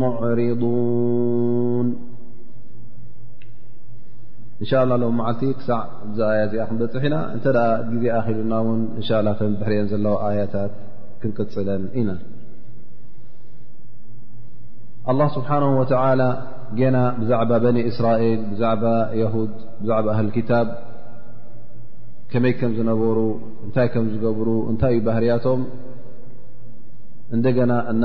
ሙዕሪዱን እንሻ ላ ሎም መዓልቲ ክሳዕ እዛ ኣያ እዚኣ ክንበፅሕ ኢና እንተ ግዜ ኣኪሉና እውን እንሻ ላ ተን ብሕሪአን ዘለዋ ኣያታት ክንቅፅለን ኢና ኣላ ስብሓን ወተላ ገና ብዛዕባ በኒ እስራኤል ብዛዕባ የሁድ ብዛዕባ ኣህል ክታብ ከመይ ከም ዝነበሩ እንታይ ከም ዝገብሩ እንታይ ዩ ባህርያቶም እንደገና እና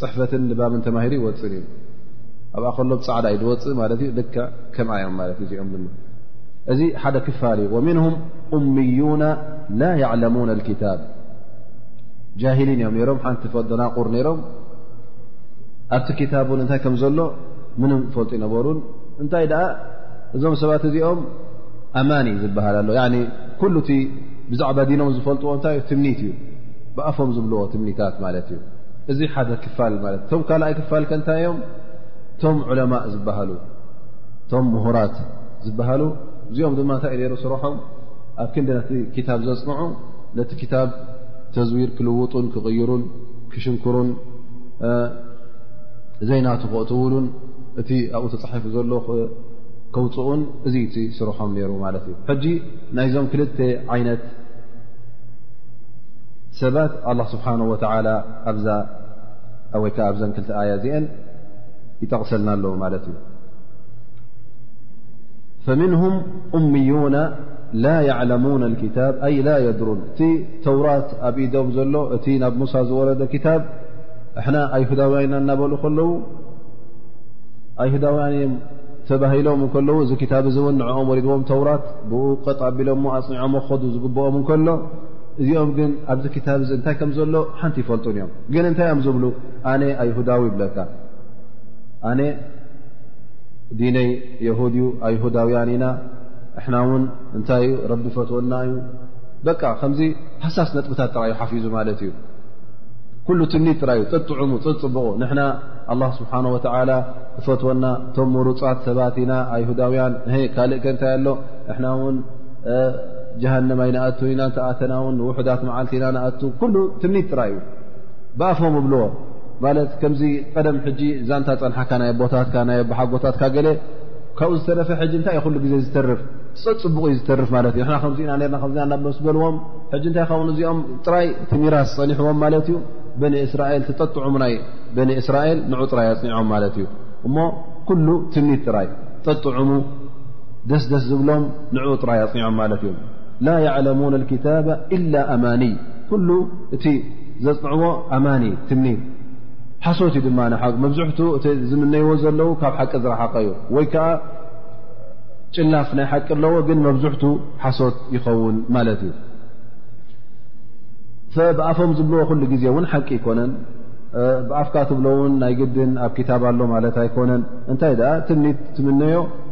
ፅሕፈትን ንባብን ተማሂሩ ይወፅን እዩ ኣብኣ ከሎ ብፃዕዳ እዩ ዝወፅእ ማለት እዩ ልክ ከምኣ እዮም ማለት እዩ እዚኦም ድማ እዚ ሓደ ክፋል እዩ ወምንሁም እምዩና ላ ያዕለሙና ክታብ ጃሂሊን እዮም ነሮም ሓንቲ ፈደናቁር ነይሮም ኣብቲ ክታብ እውን እንታይ ከም ዘሎ ምንም ፈልጡ ይነበሩን እንታይ ደኣ እዞም ሰባት እዚኦም ኣማኒ ዝበሃል ኣሎ ኩሉ እቲ ብዛዕባ ዲኖም ዝፈልጥዎ እንታይ እዩ ትምኒት እዩ ብኣፎም ዝብልዎ ትምኒታት ማለት እዩ እዚ ሓደ ክፋል ማለት እቶም ካልኣይ ክፋል ከ እንታይ እዮም እቶም ዑለማእ ዝበሃሉ እቶም ምሁራት ዝበሃሉ እዚኦም ድማ እንታይ ዩ ነሩ ስርሖም ኣብ ክንዲ ነቲ ክታብ ዘፅንዑ ነቲ ክታብ ተዝዊር ክልውጡን ክቕይሩን ክሽንክሩን ዘይናቱ ክቕትውሉን እቲ ኣብኡ ተፃሒፉ ዘሎ ከውፅኡን እዚ እቲ ስርሖም ነይሩ ማለት እዩ ሕጂ ናይዞም ክልተ ዓይነት ሰባት ኣላ ስብሓን ወተላ ኣብዛ ወይ ከዓ ኣብዘን ክልተ ኣያ እዚአን ይጠቕሰልና ኣለዉ ማለት እዩ ፈምንሁም እምዩና ላ ያዕለሙና ክታብ ኣይ ላ የድሩን እቲ ተውራት ኣብ ኢዶም ዘሎ እቲ ናብ ሙሳ ዝወረደ ክታብ እሕና ኣይሁዳውያንና እናበሉ ከለዉ ኣይሁዳውያን እም ተባሂሎም እከለዉ እዚ ክታብ እዚ እውን ንዕኦም ወሪድዎም ተውራት ብኡ ቀጥ ኣቢሎሞ ኣፅኒዖም ወከዱ ዝግብኦም እንከሎ እዚኦም ግን ኣብዚ ክታብ እዚ እንታይ ከም ዘሎ ሓንቲ ይፈልጡን እዮም ግን እንታይ እዮም ዝብሉ ኣነ ኣይሁዳዊ ይብለካ ኣነ ዲነይ የሁድ እዩ ኣይሁዳውያን ኢና እሕና እውን እንታይ እዩ ረቢ ፈትወና እዩ በቃ ከምዚ ሃሳስ ነጥብታት ጥራዩ ሓፊዙ ማለት እዩ ኩሉ ትምኒት ጥራዩ ጥጥዑሙ ፅፅብቑ ንሕና ኣላ ስብሓን ወተላ እፈትወና እቶም ምሩፃት ሰባት ኢና ኣይሁዳውያን ካልእ ከ እንታይ ኣሎ እሕና ውን ጀሃንም ኣይንኣቱ ኢና ንተኣተና ውን ንውሑዳት መዓልቲ ኢና ንኣቱ ኩሉ ትምኒት ጥራይ እዩ ብኣፎም እብልዎ ማለት ከምዚ ቀደም ሕጂ ዛንታ ፀንሓካ ናይ ኣቦታትካ ናይ ኣቦሓጎታትካ ገለ ካብኡ ዝተረፈ ሕጂ እንታይ ዩ ኩሉ ግዜ ዝተርፍ ፀፅቡቕ እዩ ዝተርፍ ማለት እዩ ንና ከምዚኢና ና ከና ናበስ በልዎም ሕጂ እንታይ ኸውን እዚኦም ጥራይ እቲ ሚራስ ፀኒሕዎም ማለት እዩ በኒ እስራኤል ትጠጥዑም ናይ በኒ እስራኤል ንዑ ጥራይ ኣፅኒዖም ማለት እዩ እሞ ኩሉ ትምኒት ጥራይ ጠጥዑሙ ደስ ደስ ዝብሎም ንዕኡ ጥራይ ኣፅኒዖም ማለት እዮም ላ ያዕለሙን ክታባ ኢላ ኣማኒ ኩሉ እቲ ዘፅንዕዎ ኣማኒ ትምኒት ሓሶት እዩ ድማ መብዝሕትኡ እቲ ዝምነይዎ ዘለዉ ካብ ሓቂ ዝረሓቀ እዩ ወይ ከዓ ጭላፍ ናይ ሓቂ ኣለዎ ግን መብዝሕቱ ሓሶት ይኸውን ማለት እዩ ብኣፎም ዝብልዎ ኩሉ ግዜ እውን ሓቂ ኣይኮነን ብኣፍካ ትብሎ እውን ናይ ግድን ኣብ ክታብ ኣሎ ማለት ኣይኮነን እንታይ ደኣ ትምኒት ትምነዮ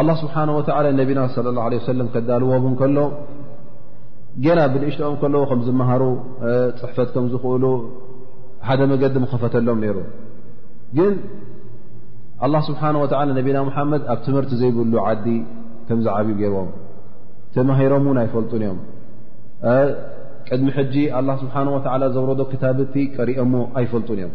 ኣላ ስብሓን ወተላ ነቢና ለ ላ ለ ሰለም ከዳልዎም ከሎ ገና ብንእሽትኦም ከለዉ ከም ዝመሃሩ ፅሕፈት ከም ዝኽእሉ ሓደ መገዲ ምኸፈተሎም ነይሩ ግን ኣላ ስብሓን ወላ ነቢና ሙሓመድ ኣብ ትምህርቲ ዘይብሉ ዓዲ ከም ዝዓብዩ ገይርዎም ተማሂሮም እውን ኣይፈልጡን እዮም ቅድሚ ሕጂ ኣላ ስብሓን ወተላ ዘውረዶ ክታብቲ ቀሪኦሞ ኣይፈልጡን እዮም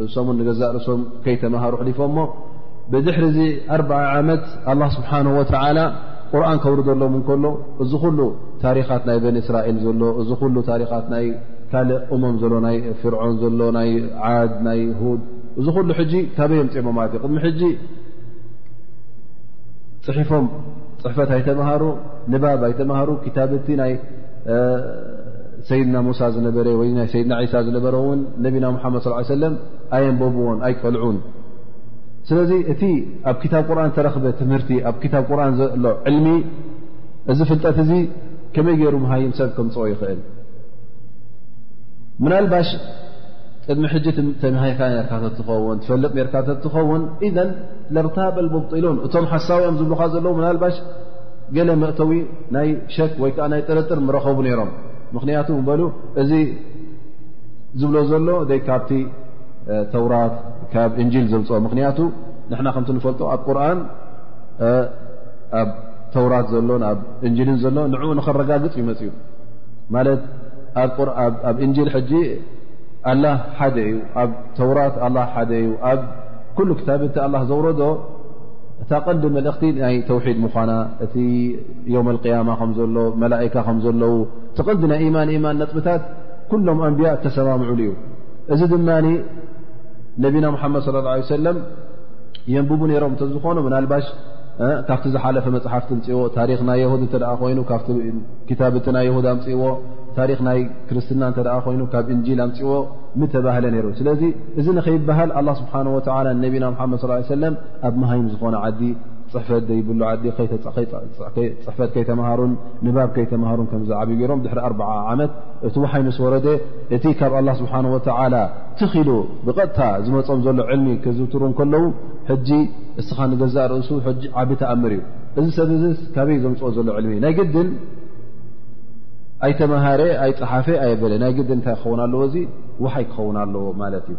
ርእሶምን ንገዛእ ርእሶም ከይተምሃሩ ሕሊፎ እሞ ብድሕሪ እዚ ኣርዓ ዓመት ኣላ ስብሓን ወተዓላ ቁርን ከውርደሎም እንከሎ እዚ ኩሉ ታሪኻት ናይ በኒ እስራኤል ዘሎ እዚ ኩሉ ታሪኻት ናይ ካልእ እሞም ዘሎ ናይ ፍርዖን ዘሎ ናይ ዓድ ናይ ሁድ እዚ ኩሉ ሕጂ ካበይ የምፅሞ ማለት እዩ ቅድሚ ሕጂ ፅሒፎም ፅሕፈት ኣይተምሃሩ ንባብ ኣይተምሃሩ ክታብቲ ናይ ሰይድና ሙሳ ዝነበረ ወይ ናይ ሰይድና ዒሳ ዝነበረ እውን ነቢና ሙሓመድ ስ ሰለም ኣየንበብዎን ኣይቀልዑን ስለዚ እቲ ኣብ ክታብ ቁርን ዝተረኽበ ትምህርቲ ኣብ ክታብ ቁርን ዘሎ ዕልሚ እዚ ፍልጠት እዚ ከመይ ገይሩ መሃይም ሰብ ከምፅኦ ይኽእል ምናልባሽ ቅድሚ ሕጂ ተምሃይካ ርካ ተትኸውን ትፈልጥ ርካ ተትኸውን ኢዘን ለርታበል ሙብጢሉን እቶም ሓሳውዮም ዝብልካ ዘለዉ ምናልባሽ ገለ መእተዊ ናይ ሸክ ወይ ከዓ ናይ ጥርጥር ምረኸቡ ነይሮም ምኽንያቱ በሉ እዚ ዝብሎ ዘሎ ደይ ካብቲ ተውራት ካብ እንጂል ዘምፅኦ ምኽንያቱ ንሕና ከምቲ ንፈልጦ ኣብ ቁርን ኣብ ተውራት ዘሎን ኣብ እንጂልን ዘሎ ንዕኡ ንኸረጋግፅ እዩ መፅኡ ማለት ኣብ እንጂል ሕጂ ኣላ ሓደ እዩ ኣብ ተውራት ኣላ ሓደ እዩ ኣብ ኩሉ ክታብቲ ኣላ ዘውረዶ እታ ቀንዲ መልእኽቲ ናይ ተውሒድ ምዃና እቲ ዮም ኣልቅያማ ከም ዘሎ መላእካ ከም ዘለዉ እቲ ቀንዲ ናይ ኢማን ኢማን ነጥብታት ኩሎም ኣንብያ እተሰማምዑሉ እዩ እዚ ድማ ነቢና ሙሓመድ ስለ ላ ሰለም የንብቡ ነይሮም እንተዝኾኑ ምናልባሽ ካብቲ ዝሓለፈ መፅሓፍ ትምፅዎ ታሪክ ናይ የሁድ እተ ኮይኑ ካብ ክታብ እቲ ናይ የሁድ ኣምፅዎ ታሪክ ናይ ክርስትና እተ ኮይኑ ካብ እንጂል ኣምፅዎ ምተባህለ ነይሩ ስለዚ እዚ ንከይበሃል ኣላ ስብሓን ወላ ነቢና ሓመድ ስ ሰለም ኣብ መሃይም ዝኾነ ዓዲ ፅሕፈት ዘይብሉ ዓዲ ፅሕፈት ከይተምሃሩን ንባብ ከይተምሃሩን ከም ዝዓብ ገይሮም ድሕሪ ኣር ዓመት እቲ ውሓይ ምስ ወረደ እቲ ካብ ኣላ ስብሓን ወተዓላ ትኺሉ ብቐጥታ ዝመፆም ዘሎ ዕልሚ ክዝውትሩ ከለዉ ሕጂ እስኻ ንገዛእ ርእሱ ሕጂ ዓቢ ተኣምር እዩ እዚ ሰብ እዚ ካበይ ዘምፅኦ ዘሎ ዕልሚ ናይ ግድን ኣይተምሃረ ኣይፀሓፈ ኣየበለ ናይ ግድን እንታይ ክኸውን ኣለዎ እዚ ውሓይ ክኸውን ኣለዎ ማለት እዩ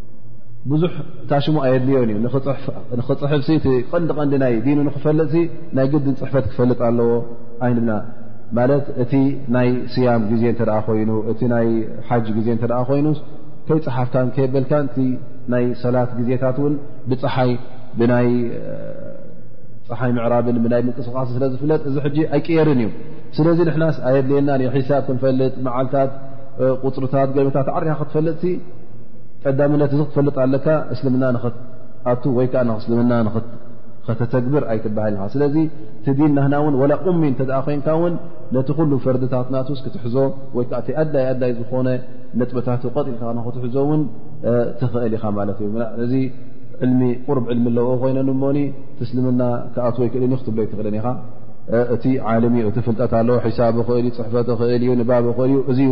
ብዙሕ ታሽሙ ኣየድልዮን እዩ ንክፅሕፍ እቲ ቀንዲ ቀንዲ ናይ ዲኑ ንክፈልጥ ናይ ግድን ፅሕፈት ክፈልጥ ኣለዎ ኣይንብና ማለት እቲ ናይ ስያም ግዜ እተ ኮይኑ እቲ ናይ ሓጅ ግዜ እተ ኮይኑ ከይፅሓፍካን ከየበልካን እቲ ናይ ሰላት ግዜታት እውን ብፀሓይ ብናይ ፀሓይ ምዕራብን ብናይ ምንቅስቃስ ስለ ዝፍለጥ እዚ ሕጂ ኣይቀየርን እዩ ስለዚ ንሕናስ ኣየድልየና ሒሳብ ክንፈልጥ መዓልታት ቁፅርታት ገበታት ዓርካ ክትፈልጥ ቀዳምነት እዚ ክትፈልጥ ኣለካ እስልምና ንክትኣቱ ወይ ከዓ እስልምና ንክከተተግብር ኣይትባሃልካ ስለዚ እቲ ዲን ናህና እውን ወላ ኡሚ እተ ኮይንካ ውን ነቲ ኩሉ ፈርድታት ናትስ ክትሕዞ ወይ ከዓ እቲ ኣድላይ ኣድላይ ዝኾነ ነጥበታት ቀጢልካ ንክትሕዞ እውን ትኽእል ኢኻ ማለት እዩ እዚ ዕልሚ ቁርብ ዕልሚ ኣለዎ ኮይነ ሞኒ ትስልምና ክኣት ወይ ክእል ክትብሎ ኣይትኽእልን ኢኻ እቲ ዓለም እዩ እቲ ፍልጠት ኣለዎ ሒሳብ ኽእል ዩ ፅሕፈት ኽእል እዩ ንባብ ኽእል እዩ እዚዩ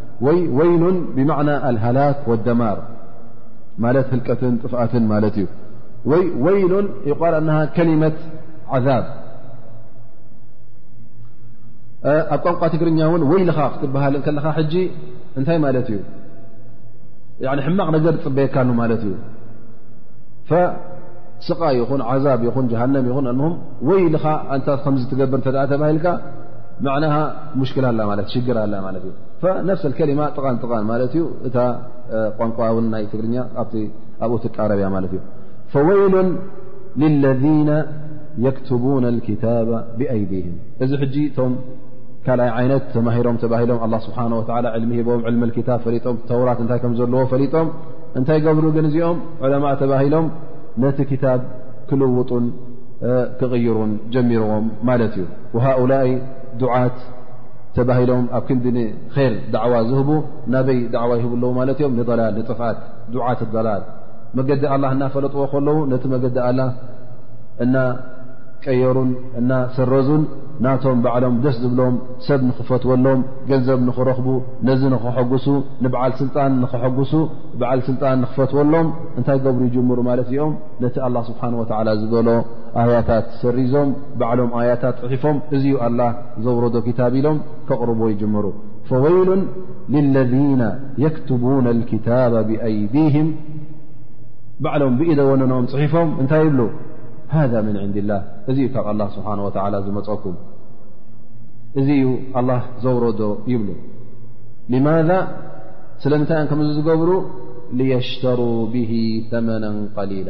ወይ ወይሉን ብማዕና ኣልሃላክ ወደማር ማለት ህልቀትን ጥፍኣትን ማለት እዩ ወይ ወይሉን ይቋር ኣናሃ ከሊመት ዓዛብ ኣብ ቋንቋ ትግርኛ እውን ወይልኻ ክትበሃል ከለኻ ሕጂ እንታይ ማለት እዩ ሕማቕ ነገር ዝፅበየካ ኣሉ ማለት እዩ ስቓ ይኹን ዓዛብ ይኹን ጀሃንም ይኹን ኣልም ወይልኻ ኣንታ ከምዚ ትገብር እተ ተባሂልካ መዕናሃ ሙሽክላ ኣላ ማለት ሽግር ኣላ ማለት እዩ ነፍሰ ከሊማ ጥቓን ጥቓን ማለት እዩ እታ ቋንቋ ውን ናይ ትግርኛ ኣብቲ ኣብኡ ትቃረብያ ማለት እዩ ፈወይሉን ልለذነ የክትቡነ ክታባ ብኣይዲህም እዚ ሕጂ እቶም ካልኣይ ዓይነት ተማሂሮም ተባሂሎም ኣላ ስብሓን ወላ ዕልሚ ሂቦም ዕልሚ ክታብ ፈሊጦም ተውራት እንታይ ከም ዘለዎ ፈሊጦም እንታይ ገብሩ ግን እዚኦም ዕለማ ተባሂሎም ነቲ ክታብ ክልውጡን ክቕይሩን ጀሚርዎም ማለት እዩ ወሃኡላ ዱዓት ተባሂሎም ኣብ ክንዲ ንር ዳዕዋ ዝህቡ ናበይ ዳዕዋ ይህቡ ኣለዉ ማለት እዮም ንላል ንጥፍኣት ዱዓት ላል መገዲ ኣላ እናፈለጥዎ ከለዉ ነቲ መገዲ ኣላ እናቀየሩን እናሰረዙን ናቶም ባዕሎም ደስ ዝብሎም ሰብ ንኽፈትወሎም ገንዘብ ንኽረኽቡ ነዚ ንኸሐጉሱ ንበዓል ስልጣን ንኸሐጉሱ በዓል ስልጣን ንኽፈትወሎም እንታይ ገብሩ ይጅምሩ ማለት እኦም ነቲ ኣላ ስብሓን ወተዓላ ዝበሎ ኣያታት ሰሪዞም ባዕሎም ኣያታት ፅሒፎም እዚዩ ኣላ ዘውረዶ ክታብ ኢሎም ከቕርቦ ይጅምሩ ፈወይሉ ልለذነ የክትቡነ ልክታባ ብኣይዲህም ባዕሎም ብኢደ ወነኖኦም ፅሒፎም እንታይ ይብሉ ሃذ ምን ዕንድ ላህ እዚ ዩ ካብ ኣላ ስብሓን ወላ ዝመፀኩም እዚ ዩ ኣላ ዘውረዶ ይብሉ ማذ ስለምንታይ ዮም ከምዚ ዝገብሩ ልየሽተሩ ብሂ ተመና ቀሊላ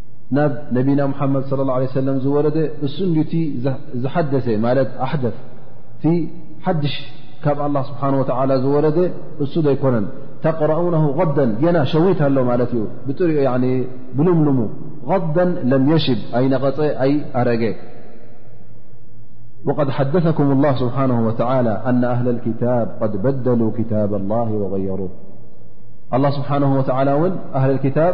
ናብ نبيና محمد صلى الله عليه و سلم ዝورد እሱ ዝحدث ت أحدث حدش ካብ الله سبحانه وتعلى ዝورد እሱ ይكن تقرؤونه غدا ና شوت له لت بر ብلملم غدا لم يشب أي نغፀ أي أرج وقد حدثكم الله سبحانه وتعالى أن أهل الكتاب قد بدلوا كتاب الله وغيروه الله سبحانه وتعالى ون أهل الكتاب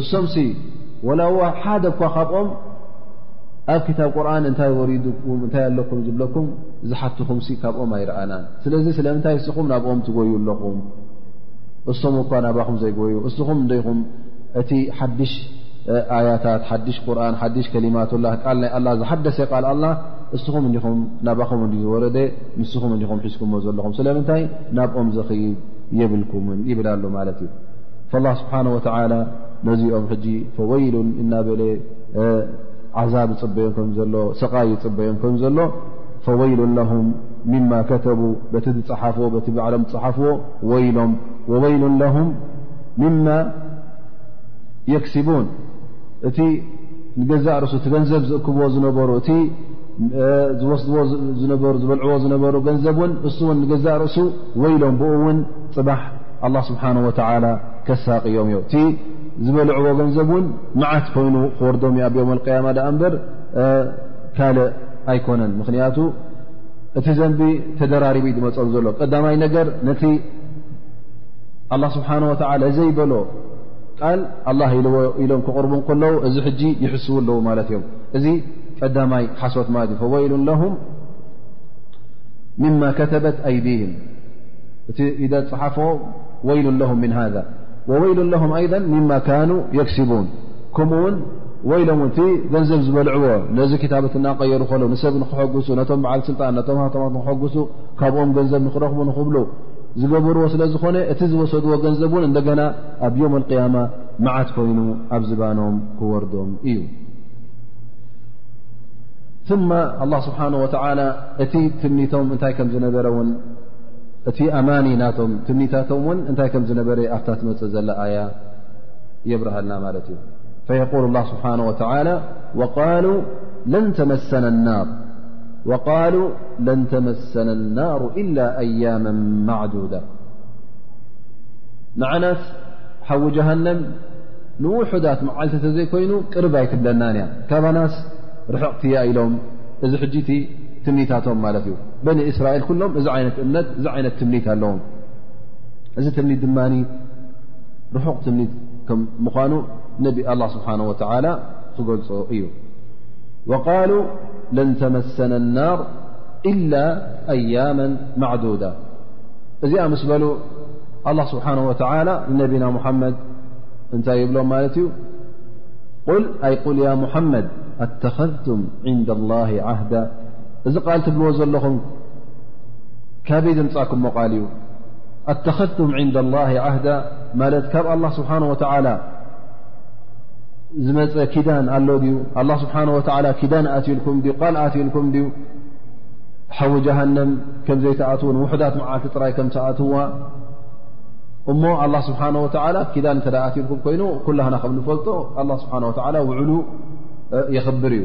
እሶምሲ ወላ እዋ ሓደ እኳ ካብኦም ኣብ ክታብ ቁርን እንታይ ወሪድኩም እንታይ ኣለኩም ዝብለኩም ዝሓትኹም ካብኦም ኣይረኣናን ስለዚ ስለምንታይ እስኹም ናብኦም ትጎዩ ኣለኹም እሶም እኳ ናባኹም ዘይጎዩ እስኹም እንደይኹም እቲ ሓድሽ ኣያታት ሓድሽ ቁርን ሓድሽ ከሊማት ላ ቃል ናይ ኣላ ዝሓደሰ ቃል ኣላ እስኹም እንዲኹም ናባኹም እንዲ ዝወረደ ንስኹም እንዲኹም ሒዝኩምዎ ዘለኹም ስለምንታይ ናብኦም ዘኽይብ የብልኩምን ይብል ኣሎ ማለት እዩ ላ ስብሓን ወተላ ነዚኦም ሕጂ ፈወይሉን እናበለ ዓዛብ ይፅበዮ ከም ዘሎ ሰቓይ ይፅበዮም ከም ዘሎ ፈወይሉን ለሁም ምማ ከተቡ በቲ ዝፅሓፍዎ በቲ ባዕሎም ዝፅሓፍዎ ወይሎም ወወይሉን ለሁም ምማ የክስቡን እቲ ንገዛእ ርእሱ እቲ ገንዘብ ዝእክብዎ ዝነበሩ እቲ ዝወስድዎ ዝነበሩ ዝበልዕዎ ዝነበሩ ገንዘብ እውን እሱ እውን ንገዛእ ርእሱ ወይሎም ብኡ እውን ፅባሕ ኣላ ስብሓን ወተላ ከሳቅዮም እዮ እቲ ዝበልዕዎ ገንዘብ እውን መዓት ኮይኑ ክወርዶም ዩ ኣብ ዮም ልቅያማ ዳኣ እምበር ካልእ ኣይኮነን ምክንያቱ እቲ ዘንቢ ተደራሪቡ ዝመፀሉ ዘሎ ቀዳማይ ነገር ነቲ ኣላ ስብሓን ወተላ ዘይበሎ ቃል ኣላ ኢልዎ ኢሎም ክቕርቡ ከለዉ እዚ ሕጂ ይሕስቡ ኣለዉ ማለት እዮም እዚ ቀዳማይ ሓሶት ማለት እዩ ፈወይሉን ለሁም ምማ ከተበት ኣይዲህም እቲ ኢደ ፀሓፎ ወይሉ ለ ም ሃ ወይሉ ለ ኣይض ምማ ካኑ የክስቡን ከምኡ ውን ወይሎም እቲ ገንዘብ ዝበልዕዎ ነዚ ክታበት እናቀየሩ ከለዉ ንሰብ ንክሐጉሱ ነቶም በዓል ስልጣን ነቶም ሃብቶማት ንክሐጉሱ ካብኦም ገንዘብ ንክረኽቡ ንክብሉ ዝገበርዎ ስለ ዝኾነ እቲ ዝወሰድዎ ገንዘብ እውን እንደገና ኣብ ዮም ቅያማ መዓት ኮይኑ ኣብ ዝባኖም ክወርዶም እዩ ثማ ስብሓه ወ እቲ ትምኒቶም እንታይ ከም ዝነበረ ውን እቲ ኣማኒ ናቶም ትምኒታቶም ውን እንታይ ከም ዝነበረ ኣብታ ትመፅእ ዘላ ኣያ የብርሃልና ማለት እዩ ፈየقል ላ ስብሓን ወተላ ቃሉ ለን ተመሰነ ናሩ ኢላ ኣያመ ማዕዱዳ ንዓናት ሓዊ ጀሃንም ንውሑዳት መዓልቲ ተዘይኮይኑ ቅርብ ኣይትብለናን እያ ካባናስ ርሕቕቲ እያ ኢሎም እዚ ሕጂቲ ትምኒታቶም ማለት እዩ በኒ እስራኤል ኩሎም እዚ ዓይነት እምነት እዚ ዓይነት ትምኒት ኣለዎም እዚ ትምኒት ድማ ርሑቕ ትምኒት ከም ምኳኑ ነቢ ኣላ ስብሓን ወተላ ክገልፆ እዩ ወቃሉ ለንተመሰነ ናር ኢላ ኣያመ ማዕዱዳ እዚኣ ምስ በሉ ኣላ ስብሓን ወተላ ንነቢና ሙሓመድ እንታይ ይብሎም ማለት እዩ ል ኣይ ቁል ያ ሙሓመድ ኣተኸዝቱም ዕንዳ ላ ዓህዳ እዚ ቃል ትብልዎ ዘለኹም ካበይ ዘምፃእኩሞ ቃል እዩ ኣተኸድቱም ዕንዳ ላ ዓህዳ ማለት ካብ ኣላ ስብሓን ወተዓላ ዝመፀ ኪዳን ኣሎ ድዩ ኣላ ስብሓን ወተዓላ ኪዳን ኣትልኩም ዩ ቃል ኣትልኩም ድዩ ሓዊ ጀሃንም ከምዘይተኣትው ንውሕዳት መዓልቲ ጥራይ ከም ተኣትዋ እሞ ኣላ ስብሓን ወተዓላ ኪዳን እተ ኣትልኩም ኮይኑ ኩላህና ከም ንፈልጦ ኣላ ስብሓን ወተዓላ ውዕሉ የኽብር እዩ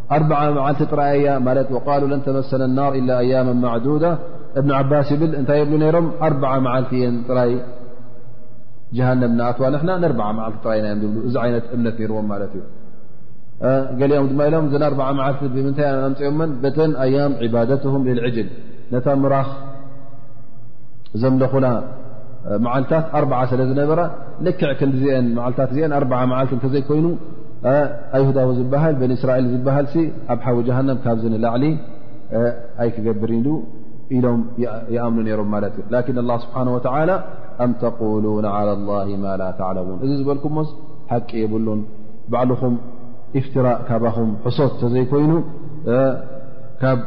ኣርዓ መዓልቲ ጥራይ እያ ማለት ቃሉ ለን ተመሰለ ናር ኢላ ኣያማ ማዕዱዳ እብን ዓባስ ይብል እንታይ የብሉ ነይሮም ኣርዓ መዓልቲ እየን ጥራይ ጀሃንም ንኣትዋ ንና ንር መዓልቲ ጥራይ ኢና ዮም ዝብ እዚ ዓይነት እምነት ነይርዎም ማለት እዩ ገሊኦም ድማ ኢሎም እዘን ኣርዓ መዓልቲ ብምንታይ ኣምፅኦመን በተን ኣያም ዕባደትም ልዕጅል ነታ ምራኽ ዘምለኹላ መዓልታት ኣርዓ ስለ ዝነበራ ልክዕ ክንዲዚአን መዓልታት እዚአን ኣርዓ መዓልቲ እንተዘይኮይኑ ኣይሁዳዊ ዝበሃል በኒ እስራኤል ዝበሃል ኣብ ሓዊ ጀሃንም ካብዚ ንላዕሊ ኣይክገብር ኢሉ ኢሎም ይኣምኑ ነይሮም ማለት እዩ ላኪን ላ ስብሓን ወተላ ኣም ተቁሉን ዓላ ላ ማ ላ ተዕለሙን እዚ ዝበልኩምሞስ ሓቂ የብሉን ባዕልኹም ኢፍትራእ ካባኹም ሕሶት ተዘይኮይኑ ካብ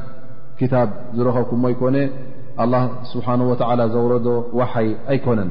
ክታብ ዝረኸብኩምሞ ኣይኮነ ኣላ ስብሓን ወተላ ዘውረዶ ዋሓይ ኣይኮነን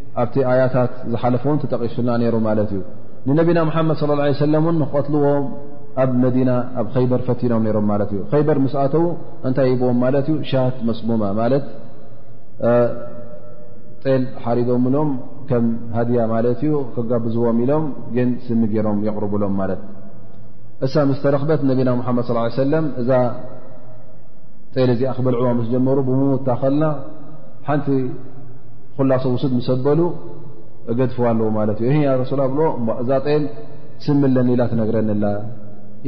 ኣብቲ ኣያታት ዝሓለፈ ውን ተጠቂሱና ነይሩ ማለት እዩ ንነቢና ሓመድ صለ ه ሰለ ን ንክቀትልዎም ኣብ መዲና ኣብ ከይበር ፈቲኖም ነሮም ማለት እዩ ከይበር ምስኣተዉ እንታይ ይብዎም ማለት እዩ ሻት መስሙማ ማለት ጤል ሓሪዶም ሎም ከም ሃድያ ማለት እዩ ክጋብዝዎም ኢሎም ግን ስሚ ገሮም የቕርብሎም ማለት እሳ ምስ ተረክበት ነቢና ሓመድ ص ሰለ እዛ ጤል እዚኣ ክበልዕዋ ምስ ጀመሩ ብምውታ ከልና ሓንቲ ኹላ ሰ ውስድ ምስ ኣበሉ እገድፍዋ ኣለዎ ማለት እዩ ያ ረሱላ ብሎ እዛ ጤል ስምለኒ ኢላ ትነግረኒላ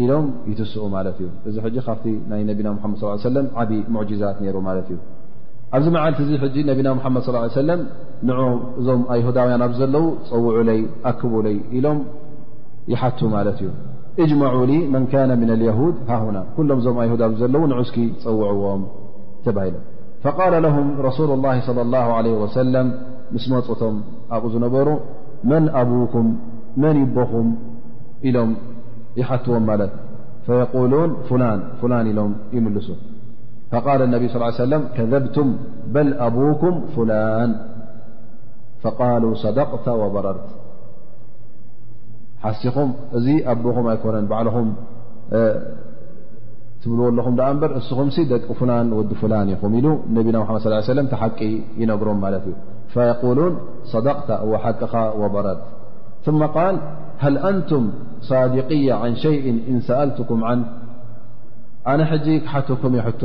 ኢሎም ይትስኡ ማለት እዩ እዚ ሕጂ ካብቲ ናይ ነቢና ሙሓመድ ስ ሰለም ዓብዪ ሙዕጂዛት ነይሩ ማለት እዩ ኣብዚ መዓልቲ እዚ ሕጂ ነቢና ሙሓመድ ስ ሰለም ን እዞም ኣይሁዳውያን ኣብ ዘለዉ ፀውዑለይ ኣክቡለይ ኢሎም ይሓቱ ማለት እዩ እጅመዑ መን ካነ ምን ልያሁድ ሃሁና ኩሎም እዞም ኣይሁድ ኣብ ዘለዉ ንዑስኪ ፀውዕዎም ተባሂሎም فقال لهم رسول الله صلى الله عليه وسلم مسمتم أبذنبر من أبوكم من يبهم إلم يحتوم ملت فيقولون فلان فلان إلم يملسو فقال النبي صلى ال عليه وسلم كذبتم بل أبوكم فلان فقالوا صدقت وبررت ሓሲኹም እዚ ኣቦኹም ኣይኮነን ባዕልኹም ትብልዎ ኣለኹም ደኣ እምበር እስኹም ሲ ደቂ ፍላን ወዲ ፍላን ኢኹም ኢሉ ነቢና ሓመድ ስ ሰለም እቲ ሓቂ ይነግሮም ማለት እዩ ፈየቁሉን ሰደቅታ እወ ሓቅኻ ወበረድ ثመ ቃል ሃል ኣንቱም ሳድቅያ ን ሸይء እን ሰኣልትኩም ን ኣነ ሕጂ ክሓተኩም የ ሕቶ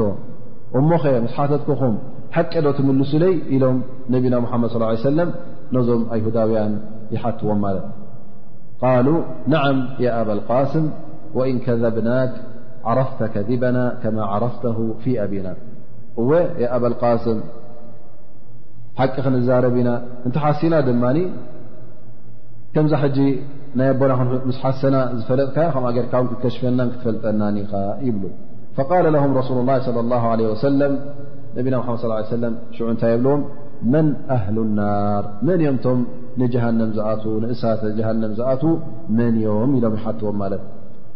እሞ ኸ ምስ ሓተትክኹም ሓቂ ዶ ትምልሱለይ ኢሎም ነቢና ሓመድ ص ሰለም ነዞም ኣይሁዳውያን ይሓትዎም ማለት ቃሉ ነዓም ኣበልቃስም ወእን ከዘብናክ ዓረፍተ ከذበና ከማ ዓረፍተ ፊ ኣቢና እወ የኣበልቃስም ሓቂ ክንዛረብ ኢና እንተ ሓሲና ድማ ከምዛ ሕጂ ናይ ኣቦና ምስ ሓሰና ዝፈለጥካ ከም ገርካ ውን ክትከሽፈናን ክትፈልጠናን ኢኻ ይብሉ فቃለ ም ረሱሉ ላ صለ ه ለ ወሰለም ነቢና ሓመድ ص ሰለም ሽዑ እንታይ የብልዎም መን ኣህሉ ናር መን እዮም ቶም ንጀሃንም ዝኣትዉ ንእሳተ ጀሃንም ዝኣትዉ መን እዮም ኢሎም ይሓትዎም ማለት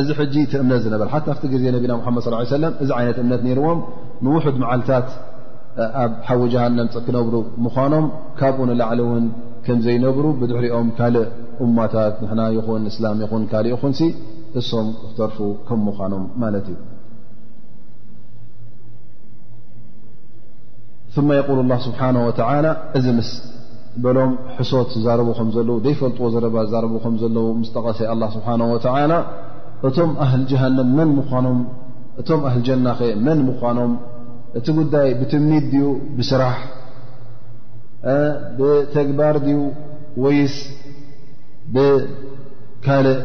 እዚ ሕጂ እቲ እምነት ዝነበረ ሓታ ኣብቲ ግዜ ነቢና ሙሓመድ ስ ሰለም እዚ ዓይነት እምነት ነይርዎም ንውሑድ መዓልታት ኣብ ሓዊ ጀሃንም ክነብሩ ምዃኖም ካብኡ ንላዕሊ እውን ከም ዘይነብሩ ብድሕሪኦም ካልእ እማታት ንሕና ይኹን እስላም ይኹን ካልእ ይኹን እሶም ክተርፉ ከም ምዃኖም ማለት እዩ ثመ የقል ላ ስብሓና ወተላ እዚ ምስ በሎም ሕሶት ዝዛረቡ ከም ዘለዉ ዘይፈልጥዎ ዘረባ ዝዛረቡ ከም ዘለዉ ምስ ጠቐሰ ኣላ ስብሓን ወተዓላ እቶም ኣህል ጀሃንም መን ምኳኖም እቶም ኣህል ጀናኸ መን ምኳኖም እቲ ጉዳይ ብትምኒት ድዩ ብስራሕ ብተግባር ድዩ ወይስ ብካልእ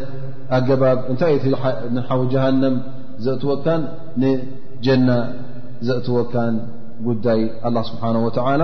ኣገባብ እንታይ እቲ ንሓዊ ጀሃንም ዘእትወካን ንጀና ዘእትወካን ጉዳይ ኣላ ስብሓን ወተዓላ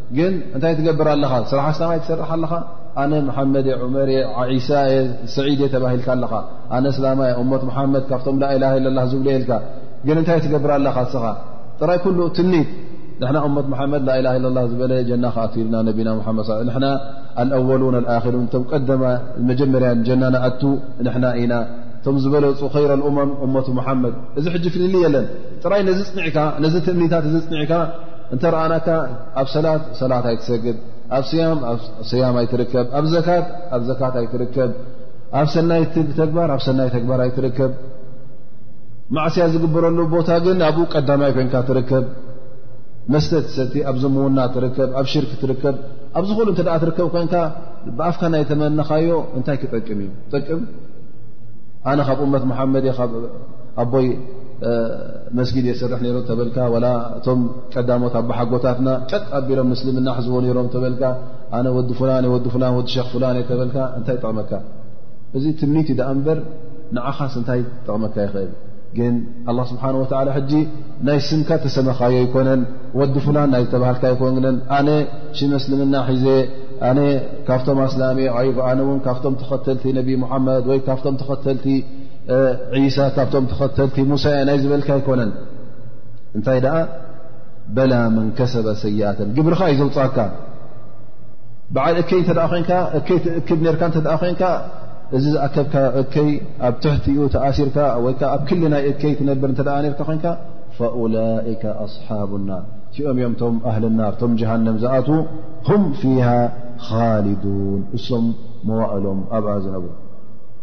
ግን እንታይ ትገብር ኣለኻ ስራሕ ኣስላማይ ትሰርሕ ኣለኻ ኣነ መሓመድ የ ዑመር የ ዒሳ የ ስዒድ እየ ተባሂልካ ኣለኻ ኣነ እስላማ የ እሞት መሓመድ ካብቶም ላኢላ ለላ ዝብሉ የልካ ግን እንታይ ትገብር ኣለኻ ስኻ ጥራይ ኩሉ ትምኒት ንሕና እሞት መሓመድ ላኢላ ለላ ዝበለ ጀና ክኣት ኢልና ነቢና ሓመድ ንሕና ኣልኣወሉን ኣልኣክሩን እቶም ቀደማ መጀመርያን ጀና ንኣቱ ንሕና ኢና እቶም ዝበለፁ ከይረ ልእመም እሞት መሓመድ እዚ ሕጂ ፍልሊ የለን ጥራይ ነዚ ፅኒዕካ ነዚ ትምኒታት እዚ ፅኒዕካ እንተ ረኣናካ ኣብ ሰላት ሰላት ኣይትሰግድ ኣብ ስያም ኣብ ሰያም ኣይትርከብ ኣብ ዘካት ኣብ ዘካት ኣይትርከብ ኣብ ሰናይ ተግባር ኣብ ሰናይ ተግባር ኣይትርከብ ማዕስያ ዝግበረሉ ቦታ ግን ኣብኡ ቀዳማይ ኮንካ ትርከብ መስተ ትሰቲ ኣብ ዝምውና ትርከብ ኣብ ሽርክ ትርከብ ኣብዚ ኹሉ እተ ትርከብ ኮንካ ብኣፍካ ናይ ተመነኻዮ እንታይ ክጠቅም እዩ ጠቅም ኣነ ካብ እመት መሓመድ ኣቦይ መስጊድ የስርሕ ነይሩ ተበልካ ላ እቶም ቀዳሞት ኣባሓጎታትና ጨጥ ኣቢሎም ምስልምና ሕዝቦ ነይሮም ተበልካ ኣነ ወዲ ፍላ ወዲ ፍላ ወዲ ሸክ ፍላ ተበልካ እንታይ ጠቕመካ እዚ ትምኒት ዩ ዳኣ እምበር ንዓኻስ እንታይ ጠቕመካ ይኽእል ግን ኣላ ስብሓን ወተላ ሕጂ ናይ ስምካ ተሰመኻዮ ኣይኮነን ወዲ ፍላ ናይ ዝተባሃልካ ይኮነን ኣነ ሽመ እስልምና ሒዘ ኣነ ካብቶም ኣስላም ዩ ኣነ እውን ካብቶም ተኸተልቲ ነቢ ሙሓመድ ወይ ካብቶም ተኸተልቲ ዒሳ ካብቶም ተኸተልቲ ሙሳ እየ ናይ ዝበልካ ኣይኮነን እንታይ ደኣ በላ መን ከሰበ ሰይኣተን ግብርኻ እዩ ዘውፃካ በዓል እከይ እተ ኮንካ እከይ ትእክብ ነርካ እተ ኮንካ እዚ ዝኣከብካ እከይ ኣብ ትሕቲኡ ተኣሲርካ ወይ ከዓ ኣብ ክሊ ናይ እከይ ትነብር እተ ነርካ ኮንካ ፈኡላይከ ኣስሓብ ናር እቲኦም እዮም ቶም ኣህል ናር ቶም ጀሃንም ዝኣትዉ ሁም ፊሃ ኻሊዱን እሶም መዋእሎም ኣብኣ ዝነብሩ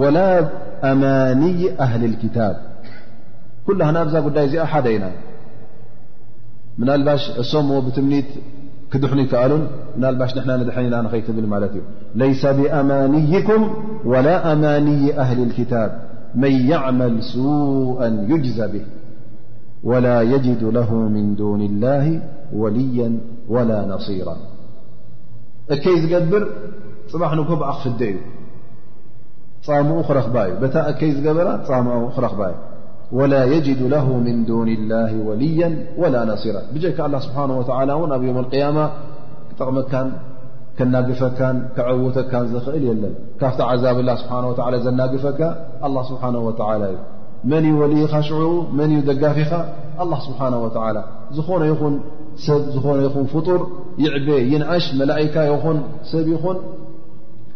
ወላ ኣማንይ ኣህሊ ክታብ ኩላና ኣብዛ ጉዳይ እዚኣ ሓደ ኢና ምናልባሽ እሶም ብትምኒት ክድሕኑ ይከኣሉን ምናልባሽ ንሕና ንድሐን ኢና ንኸይትብል ማለት እዩ ለይሰ ብኣማንይኩም ወላ ኣማንይ ኣህሊ ክታብ መን ያዕመል ሱء ይጅዘ ብህ ወላ የጅዱ ለሁ ምን ዱን ላህ ወልያ ወላ ነصራ እከይ ዝገብር ፅባሕ ንግሆ ብኣ ክፍደ እዩ ፃምኡ ክረኽባ እዩ በታ እከይ ዝገበራ ፃምኡ ክረኽባ እዩ ወላ የጅዱ ለ ምን ዱን ላ ወልያ ወላ ነሲራ ብጀካ ኣላ ስብሓን ወላ እውን ኣብ ዮም ቅያማ ክጠቕመካን ከናግፈካን ክዕውተካን ዝኽእል የለን ካብቲ ዓዛብ ላ ስብሓ ወ ዘናግፈካ ኣላ ስብሓን ወላ እዩ መን እዩ ወልይኻ ሽዑኡ መን እዩ ደጋፊኻ ኣላ ስብሓን ወላ ዝኾነ ይኹን ሰብ ዝኾነ ይኹን ፍጡር ይዕበ ይንኣሽ መላእካ ይኹን ሰብ ይኹን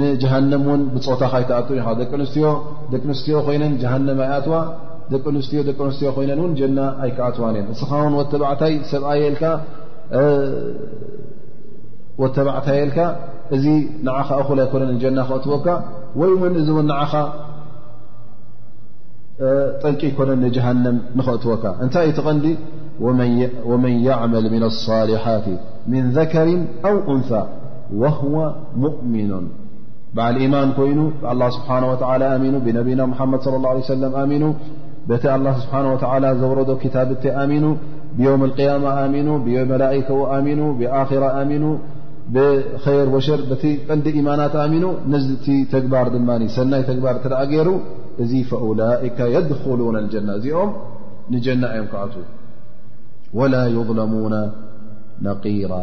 ንጀሃንም ውን ብፆታ ካይትኣት ኢኻ ደቂ ኣንስትዮ ደቂ ኣንስትዮ ኮይነን ጀሃንም ኣይኣትዋ ደቂ ኣንስትዮ ደቂ ኣንስትዮ ኮይነን ውን ጀና ኣይክኣትዋን እየን እስኻ ውን ወተባዕታይ ሰብኣየልካ ወተባዕታየልካ እዚ ንዓኻ እኹል ኣይኮነን ንጀና ክእትወካ ወይ ውን እዚ ውን ንዓኻ ጠንቂ ኣይኮነን ንጀሃንም ንኸእትወካ እንታይ እቲ ቐንዲ ወመን ያዕመል ምን ኣሳሊሓት ምን ዘከርን ኣው እንሳ وهو مؤمن بعل إيمان كين الله سبحانه وتالى م بنبينا محمد صى الله عليه وسلم من ت الله سبحانه وتعلى ور كتابت من بيوم القيامة من ملائك من برة من بخير وشر ت ن إيمانت من تجبر سني تجبر ر فأولئك يدخلون الجنة م نجن يم ولا يظلمون نقيرا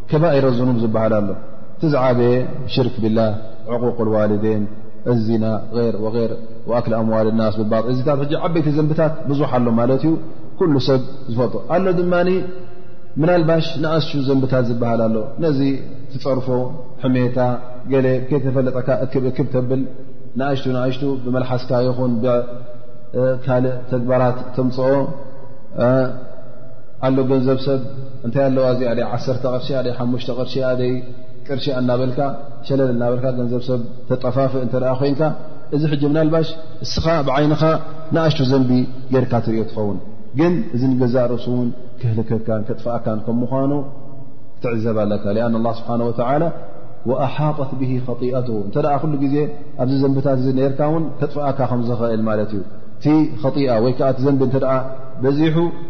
ከባኢረ ዝኑብ ዝበሃል ኣሎ እቲ ዝዓበየ ሽርክ ቢላህ ዕቁቅ ልዋልዴን እዚና ር ወር ኣክሊ ኣምዋል ናስ ብባል እዚታት ሕጂ ዓበይቲ ዘንብታት ብዙሕ ኣሎ ማለት እዩ ኩሉ ሰብ ዝፈልጦ ኣሎ ድማ ምናልባሽ ንኣሹ ዘንብታት ዝበሃል ኣሎ ነዚ ትፀርፎ ሕሜታ ገለ ከይተፈለጠካ እክብ እክብ ተብል ንኣሽቱ ንኣሽቱ ብመልሓስካ ይኹን ካልእ ተግባራት ተምፅኦ ኣሎ ገንዘብ ሰብ እንታይ ኣለዋ እዚኣ ደ ዓሰርተ ቅርሺያ ደ ሓሙሽተ ቅርሺያ ደ ቅርሺ እናበልካ ሸለል እናበልካ ገንዘብ ሰብ ተጠፋፍእ እንተ ኮንካ እዚ ሕጂ ምናልባሽ እስኻ ብዓይንኻ ንኣሽቱ ዘንቢ ጌርካ ትሪኦ ትኸውን ግን እዚ ንገዛእ ርእሱ እውን ክህልከካን ከጥፍኣካን ከም ምዃኑ ክትዕዘብ ኣለካ ኣን ላ ስብሓን ወተላ ወኣሓጠት ብሂ ኸጢኣት እንተ ኩሉ ግዜ ኣብዚ ዘንብታት እዚ ነርካ እውን ከጥፍኣካ ከም ዝኽእል ማለት እዩ እቲ ኸጢኣ ወይ ከዓ እቲ ዘንቢ እተ በዚሑ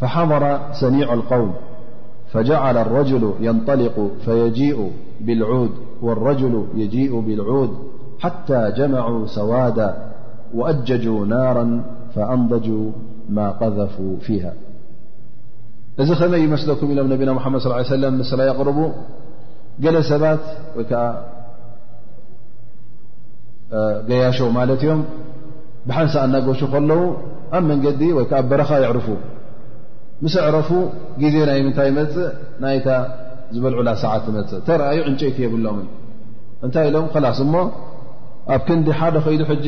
فحضر سنيع القوم فجعل الرجل ينطلق فيجيء بالعود والرجل يجيء بالعود حتى جمعوا سوادا وأججوا نارا فأنضجوا ما قذفوا فيها اذ م يمسلكم إلم نبينا محمد صلى اله عليه وسلم مسل يقرب جل سبات ك جيش ملت يم ብሓንሳ ኣናገሹ ከለዉ ኣብ መንገዲ ወይ ከዓ በረኻ የዕርፉ ምስ ኣዕረፉ ግዜ ናይ ምንታይ መፅእ ናይታ ዝበልዑላ ሰዓት ትመፅእ ተረኣዩ ዕንጨይቲ የብሎምን እንታይ ኢሎም ከላስ እሞ ኣብ ክንዲ ሓደ ከይዱ ሕጂ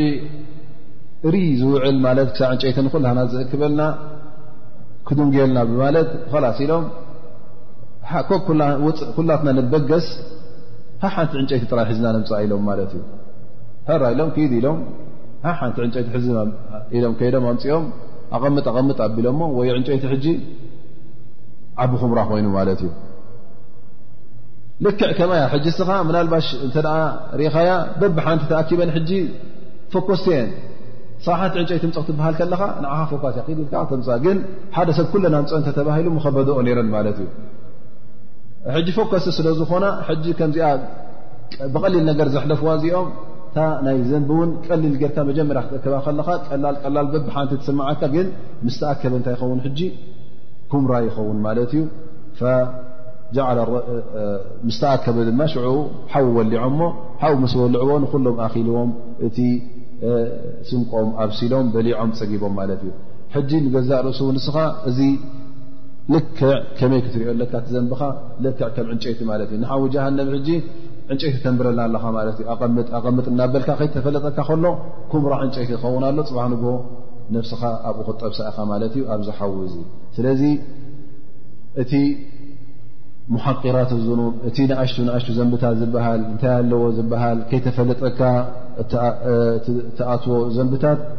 እሪ ዝውዕል ማለት ክሳብ ዕንጨይቲ ንኩላና ዝእክበልና ክዱንጌልና ብማለት ኸላስ ኢሎም ኩላትና ንበገስ ሓሓንቲ ዕንጨይቲ ጥራይ ሒዝና ንምፃእ ኢሎም ማለት እዩ ሀራ ኢሎም ክድ ኢሎም ሓንቲ ዕንጨይቲ ሕዝ ኢሎም ከይዶም ኣምፅኦም ኣቐምጥ ኣቐምጥ ኣቢሎሞ ወይ ዕንጨይቲ ሕጂ ዓብ ኹብራ ኮይኑ ማለት እዩ ልክዕ ከምያ ሕጂ ስኻ ምናልባሽ እተ ሪኻያ በብ ሓንቲ ተኣኪበን ሕጂ ፈኮስቲ እየን ስ ሓንቲ ዕንጨይቲ ምፅ ክትበሃል ከለኻ ንኻ ፈኳስ እ ኢልካ ተምፃ ግን ሓደ ሰብ ኩለን ኣምፅኦን ከተባሂሉ ምከበድኦ ነይረን ማለት እዩ ሕጂ ፈኮስቲ ስለዝኾና ሕጂ ከምዚኣ ብቐሊል ነገር ዘሕለፍዋ እዚኦም እታ ናይ ዘንቢ እውን ቀሊል ጌርካ መጀመርያ ክትእከባ ከለኻ ቀላል ቀላል በብሓንቲ ትስምዓካ ግን ምስ ተኣከበ እንታይ ይኸውን ሕጂ ኩምራ ይኸውን ማለት እዩ ምስ ተኣከበ ድማ ሽዑ ሓዊ ወሊዖ እሞ ሓዊ ምስ ወልዕዎ ንኩሎም ኣኪልዎም እቲ ስንቆም ኣብሲሎም በሊዖም ፀጊቦም ማለት እዩ ሕጂ ንገዛእ ርእሱ ንስኻ እዚ ልክዕ ከመይ ክትሪኦ ኣለካ እቲ ዘንብኻ ልክዕ ከም ዕንጨይቲ ማለት እዩ ንሓዊ ጀሃንም ሕጂ ዕንጨይቲ ተንብረልና ኣለኻ ማለት እዩ ኣቐምጥ ኣቐምጥ እናበልካ ከይተፈለጠካ ከሎ ኩምራ ዕንጨይቲ ክኸውን ኣሎ ፅባሕ ንግ ነብስኻ ኣብኡ ክትጠብሳ ኢኻ ማለት እዩ ኣብዚ ሓዊ እዚ ስለዚ እቲ ሙሓቂራት ዝኑብ እቲ ንኣሽቱ ንኣሽቱ ዘንብታት ዝበሃል እንታይ ኣለዎ ዝበሃል ከይተፈለጠካ ተኣትዎ ዘንብታት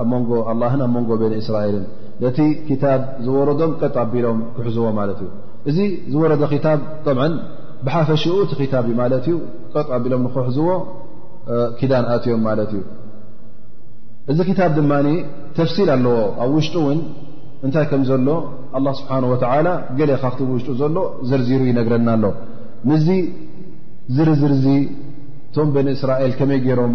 ኣብ መንጎ ኣላህን ኣብ መንጎ ቤኒ እስራኤልን ነቲ ክታብ ዝወረዶም ቀጥ ኣቢሎም ክሕዝዎ ማለት እዩ እዚ ዝወረደ ክታብ ብ ብሓፈሽኡ እቲ ክታብ እዩ ማለት እዩ ቀጥ ኣቢሎም ንክሕዝዎ ኪዳን ኣትዮም ማለት እዩ እዚ ክታብ ድማ ተፍሲል ኣለዎ ኣብ ውሽጡ እውን እንታይ ከም ዘሎ ኣላ ስብሓን ወተላ ገሌ ካብቲ ውሽጡ ዘሎ ዘርዚሩ ይነግረና ኣሎ ምስዚ ዝርዝርዚ እቶም ቤኒ እስራኤል ከመይ ገይሮም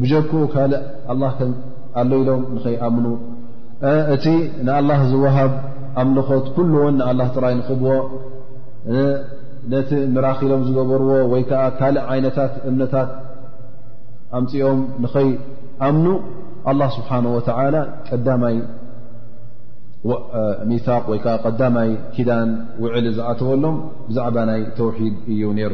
ብጀክኡ ካልእ ኣላ ኣሎ ኢሎም ንኸይኣምኑ እቲ ንኣላ ዝወሃብ ኣምልኾት ኩሉ እውን ንኣላ ጥራይ ንኽብዎ ነቲ ምራኽ ኢሎም ዝገበርዎ ወይ ከዓ ካልእ ዓይነታት እምነታት ኣምፅኦም ንኸይኣምኑ ኣላ ስብሓን ወተላ ቀዳማይ ሚታቅ ወይከዓ ቀዳማይ ኪዳን ውዕሊ ዝኣተወሎም ብዛዕባ ናይ ተውሒድ እዩ ነይሩ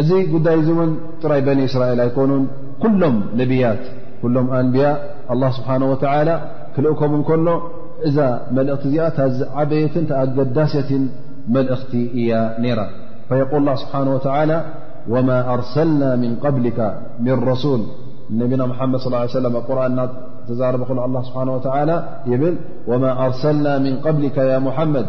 እዚ ጉዳይ እዚ እውን ጥራይ በኒ እስራኤል ኣይኮኑን ኩሎም ነብያት ኩሎም ኣንብያ ኣላ ስብሓን ወተላ ክልእኮም እንከሎ እዛ መልእኽቲ እዚኣ ታዝዓበየትን ተኣገዳሰትን መልእኽቲ እያ ነይራ ፈየቁል ላ ስብሓን ወተላ ወማ ኣርሰልና ምን ቀብሊካ ምን ረሱል ነቢና ሓመድ ስ ሰለ ኣብ ቁርን እና ተዛረበ ከሎ ኣ ስብሓን ወተላ ይብል ወማ ኣርሰልና ምን ቀብሊካ ያ ሙሓመድ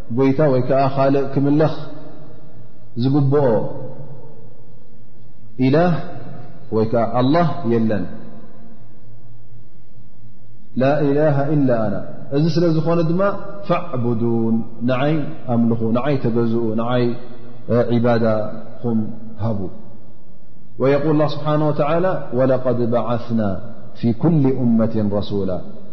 ጎይታ ወይ ከዓ ካልእ ክምለኽ ዝግብኦ ኢላህ ወይ ከዓ ኣላህ የለን ላኢላሃ ኢላ ኣና እዚ ስለ ዝኾነ ድማ ፈዕቡዱን ንዓይ ኣምልኹ ንዓይ ተገዝኡ ንዓይ ዒባዳኹም ሃቡ ወየቁል ላ ስብሓን ወተላ ወለቀድ በዓስና ፊ ኩል እመት ረሱላ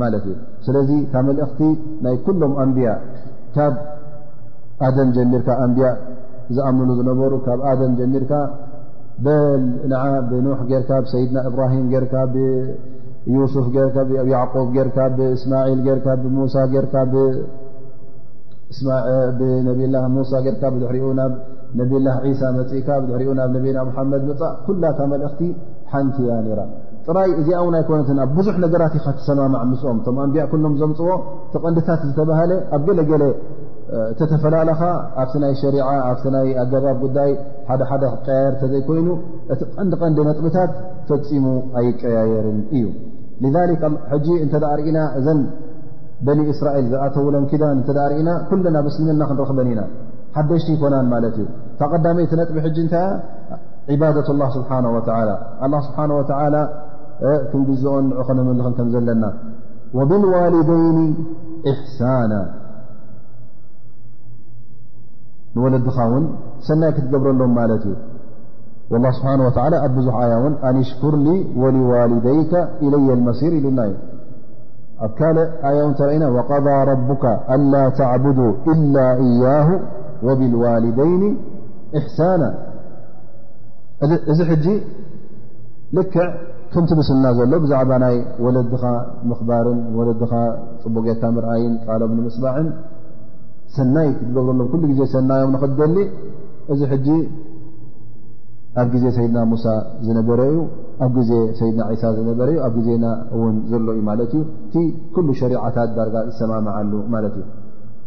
ማለት እዩ ስለዚ እታ መልእኽቲ ናይ ኩሎም ኣንብያ ካብ ኣደም ጀሚርካ ኣንብያ ዝኣምኑ ዝነበሩ ካብ ኣደም ጀሚርካ በል ንዓ ብኖሕ ጌርካ ብሰይድና እብራሂም ጌርካ ብዩሱፍ ጌርካ ብኣብ ያዕቁብ ጌርካ ብእስማዒል ጌርካ ብሙሳ ጌርካ ብነብላ ሙሳ ጌርካ ብድሕሪኡ ናብ ነብላ ዒሳ መፅእካ ብድሕሪኡ ናብ ነብና ሙሓመድ መፃእ ኩላታ መልእኽቲ ሓንቲ እያ ነይራ ጥራይ እዚኣ ውን ኣይኮነትን ኣብ ብዙሕ ነገራት ኢኻ ትሰማማዕ ምስኦም እቶም ኣንቢያ ኩሎም ዘምፅዎ ተቐንድታት ዝተባሃለ ኣብ ገለገለ ተተፈላለኻ ኣብቲ ናይ ሸሪዓ ኣብቲ ናይ ኣገባብ ጉዳይ ሓደ ሓደ ክቀያየር ተዘይኮይኑ እቲ ቀንዲ ቀንዲ ነጥብታት ፈፂሙ ኣይቀያየርን እዩ ሕጂ እንተ ርእና እዘን በኒ እስራኤል ዝኣተውለን ኪዳን እተ ርእና ኩለና ብስልምና ክንረኽበን ኢና ሓደሽቲ ይኮናን ማለት እዩ እታ ቀዳመይቲ ነጥቢ ሕጂ እንታይያ عبادة الله سبحانه وتعالى الله سبحانه وتعالى كنجز عن مل كنزلنا وبالوالدين إحسانا نولدخاون سناي كتقبر الن مالت والله سبحانه وتعالى ابزح آيا ون أن اشكر لي ولوالديك إلي المصير لناي كال آيا ون ترأنا وقضى ربك ألا تعبدوا إلا إياه وبالوالدين እሕሳና እዚ ሕጂ ልክዕ ከምቲ ምስልና ዘሎ ብዛዕባ ናይ ወለድኻ ምኽባርን ወለድኻ ፅቡቅ ጌርካ ምርኣይን ቃሎም ንምስባዕን ሰናይ ክትገብረሎም ኩሉ ግዜ ሰናዮም ንክትደሊ እዚ ሕጂ ኣብ ግዜ ሰይድና ሙሳ ዝነበረ እዩ ኣብ ግዜ ሰይድና ዒሳ ዝነበረ እዩ ኣብ ግዜና እውን ዘሎ እዩ ማለት እዩ እቲ ኩሉ ሸሪዓታት ዳርጋ ዝሰማምዓሉ ማለት እዩ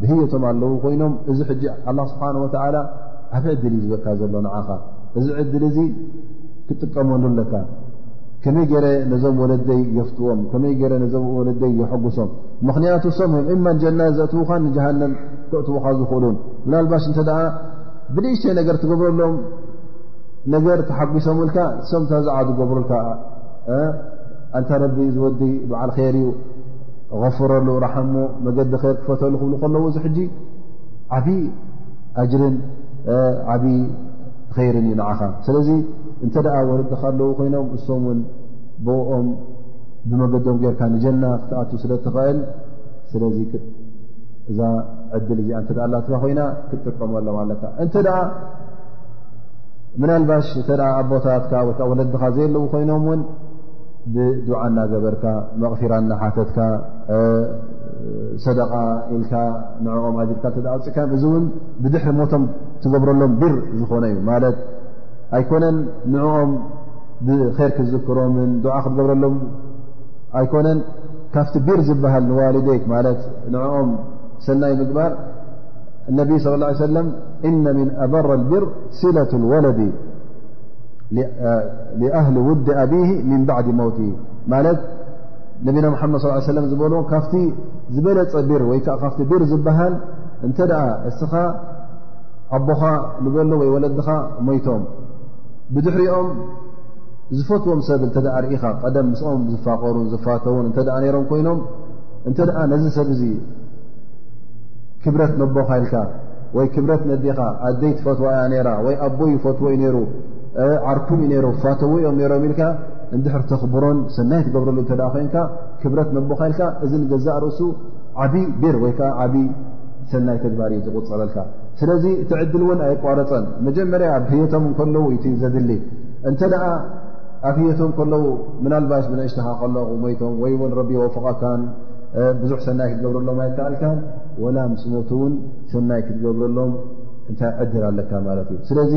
ብህየቶም ኣለዉ ኮይኖም እዚ ሕጂ ኣላ ስብሓን ወተዓላ ዓብ ዕድል እዩ ዝበካ ዘሎ ንዓኻ እዚ ዕድል እዚ ክጥቀመሉ ኣለካ ከመይ ገይረ ነዞም ወለደይ የፍትዎም ከመይ ገይረ ነዞም ወለደይ የሐጉሶም ምኽንያቱ ሶም እዮም እማ ጀና ዘእትዉኻን ንጀሃንም ክእትዉኻ ዝኽእሉን ምናልባሽ እንተ ደኣ ብንእሽተይ ነገር ትገብረሎም ነገር ተሓጒሶምልካ ሶም ታዝዓ ዝገብሩልካ ኣንታ ረቢ ዝወዲ በዓል ኸይር እዩ غፍረሉ ራሓሞ መገዲ ር ክፈተሉ ክብሉ ከለዉ እዚ ሕጂ ዓብ ኣጅርን ዓብ ኸይርን እዩ ንዓኻ ስለዚ እንተ ደኣ ወለድኻ ኣለዉ ኮይኖም እሶም ውን ብኦም ብመገዶም ጌርካ ንጀና ክትኣቱ ስለ ትኽእል ስለዚ እዛ ዕድል እዚኣ እተ ኣላትካ ኮይና ክትጥቀመሎም ኣለካ እንተ ደኣ ምናልባሽ እተ ኣቦታትካ ወይከዓ ወለድኻ ዘየለዉ ኮይኖም ውን ብዱዓ እናገበርካ መቕፊራ እናሓተትካ ሰደቓ ኢልካ ንዕኦም ኣጅርካ እተ ኣውፅካ እዚ እውን ብድሕሪ ሞቶም ትገብረሎም ቢር ዝኾነ እዩ ማለት ኣይኮነን ንዕኦም ብር ክዝክሮምን ዱዓ ክትገብረሎም ኣይኮነን ካብቲ ቢር ዝበሃል ንዋልደይክ ማለት ንዕኦም ሰናይ ምግባር እነቢይ ስለ ላ ሰለም እነ ምን ኣበረ ልቢር ሲለት ልወለዲ ሊኣህሊ ውዲ ኣብሂ ምን ባዕዲ ሞውት ማለት ነቢና ሓመድ ስ ሰለ ዝበልዎ ካብቲ ዝበለፀ ቢር ወይ ከዓ ካብቲ ቢር ዝበሃል እንተ ደኣ እስኻ ኣቦኻ ንበሎ ወይ ወለድኻ ሞይቶም ብድሕሪኦም ዝፈትዎም ሰብ እንተ ርእኻ ቀደም ምስኦም ዝፋቀሩን ዝፋተውን እተ ነይሮም ኮይኖም እንተ ነዚ ሰብ እዙ ክብረት ነቦኻ ኢልካ ወይ ክብረት ነዴኻ ኣደይ ትፈትዋ እያ ነራ ወይ ኣቦይ ይፈትዎ እዩ ነሩ ዓርኩይ እዩ ነሩ ፋተው እዮም ነሮም ኢልካ እንድሕር ተኽብሮን ሰናይ ትገብረሉ እተ ኮይንካ ክብረት ነቦኻ ኢልካ እዚ ንገዛእ ርእሱ ዓብ ቢር ወይ ከዓ ዓብዪ ሰናይ ተግባር እዩ ዝቁፅረልካ ስለዚ ትዕድል እውን ኣይቋረፀን መጀመርያ ኣብ ህየቶም ከለዉ እቲ ዘድሊ እንተ ደኣ ኣብ ህየቶም ከለዉ ምናልባሽ ብነእሽተኻ ከለኹ ሞይቶም ወይ እውን ረቢ ወፍቓካን ብዙሕ ሰናይ ክትገብረሎም ኣይከኣልካን ወላ ምስ ሞት እውን ሰናይ ክትገብረሎም እንታይ ዕድር ኣለካ ማለት እዩ ስለዚ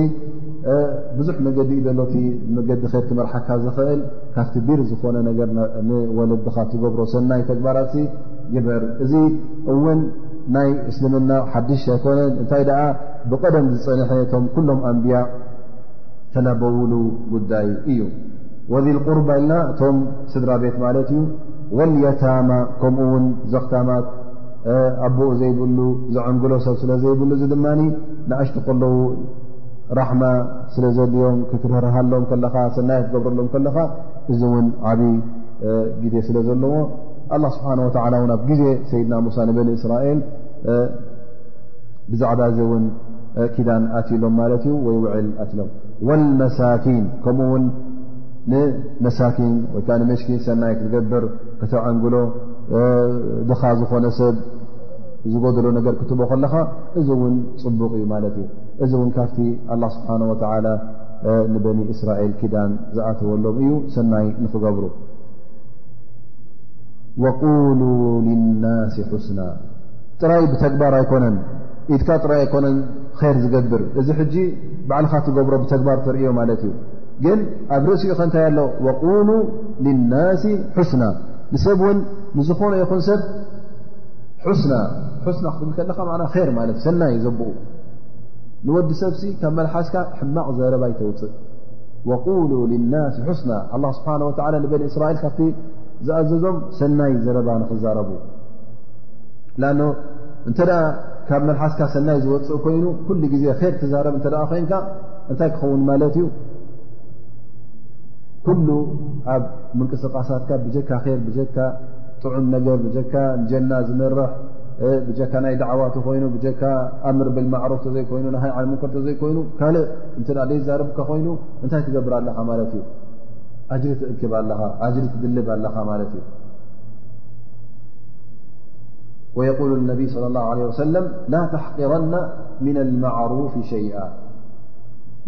ብዙሕ መገዲ እዩ ዘሎቲ መገዲ ር ክመርሓካ ዝኽእል ካብቲ ቢር ዝኾነ ነገር ንወለድኻ ትገብሮ ሰናይ ተግባራት ግበር እዚ እውን ናይ እስልምና ሓድሽ ኣይኮነ እንታይ ደኣ ብቐደም ዝፀንሐ ቶም ኩሎም ኣንብያ ተላበውሉ ጉዳይ እዩ ወዚ ቁርባ ኢልና እቶም ስድራ ቤት ማለት እዩ ወልየታማ ከምኡ ውን ዘኽታማት ኣቦኡ ዘይብሉ ዘዐንግሎ ሰብ ስለ ዘይብሉ እዚ ድማ ንኣሽቱ ከለዉ ራሕማ ስለ ዘድልዮም ክትርህርሃሎም ከለኻ ሰናይ ክትገብረሎም ከለኻ እዚ እውን ዓብ ግዜ ስለ ዘለዎ ኣላ ስብሓን ወተላ ውን ኣብ ግዜ ሰይድና ሙሳ ንበኒ እስራኤል ብዛዕባ እዚ እውን ኪዳን ኣትሎም ማለት እዩ ወይ ውዕል ኣትሎም ወልመሳኪን ከምኡውን ንመሳኪን ወይከዓ ንመሽኪን ሰናይ ክትገብር ከተዐንግሎ ድኻ ዝኾነ ሰብ ዝጎደሎ ነገር ክትቦ ከለኻ እዚ እውን ፅቡቕ እዩ ማለት እዩ እዚ እውን ካብቲ ኣላ ስብሓን ወተላ ንበኒ እስራኤል ኪዳን ዝኣተወሎም እዩ ሰናይ ንክገብሩ ወቁሉ ልናስ ሑስና ጥራይ ብተግባር ኣይኮነን ኢድካ ጥራይ ኣይኮነን ር ዝገብር እዚ ሕጂ ባዕልኻ ትገብሮ ብተግባር ተርእዮ ማለት እዩ ግን ኣብ ርእሲኡ ከ እንታይ ኣሎ ወቁሉ ልናሲ ሑስና ንሰብ እውን ንዝኾነ ይኹን ሰብ ሑስና ሑስና ክትብል ከለካ ና ር ማለት ሰናይ ዘብኡ ንወዲ ሰብሲ ካብ መልሓስካ ሕማቕ ዘረባ ይተውፅእ ወቁሉ ልናሲ ሑስና ኣላ ስብሓን ወላ ንበኒ እስራኤል ካብቲ ዝኣዘዞም ሰናይ ዘረባ ንክዛረቡ ላኣኖ እንተ ካብ መልሓስካ ሰናይ ዝወፅእ ኮይኑ ኩሉ ግዜ ር ትዛረብ እተ ኮይንካ እንታይ ክኸውን ማለት እዩ ኩሉ ኣብ ምንቅስቃሳትካ ብጀካ ር ብጀካ ጥዑም ነገር ብጀካ ንጀና ዝመርሕ ብጀካ ናይ ዳዕዋ ተኮይኑ ብጀካ ኣምር ብልማዕሩፍ ተዘይኮይኑ ንሃይ ዓል ሙንከር ተዘይኮይኑ ካልእ እንተ ዘይዛርብካ ኮይኑ እንታይ ትገብር ኣለኻ ማለት እዩ ኣጅሪ ትእክብ ኣለኻ ኣጅሪ ትድልብ ኣለኻ ማለት እዩ ወየቁሉ ነቢይ ለ ላ ለ ወሰለም ላ ተሕቂረና ምና ልማዕሩፍ ሸይኣ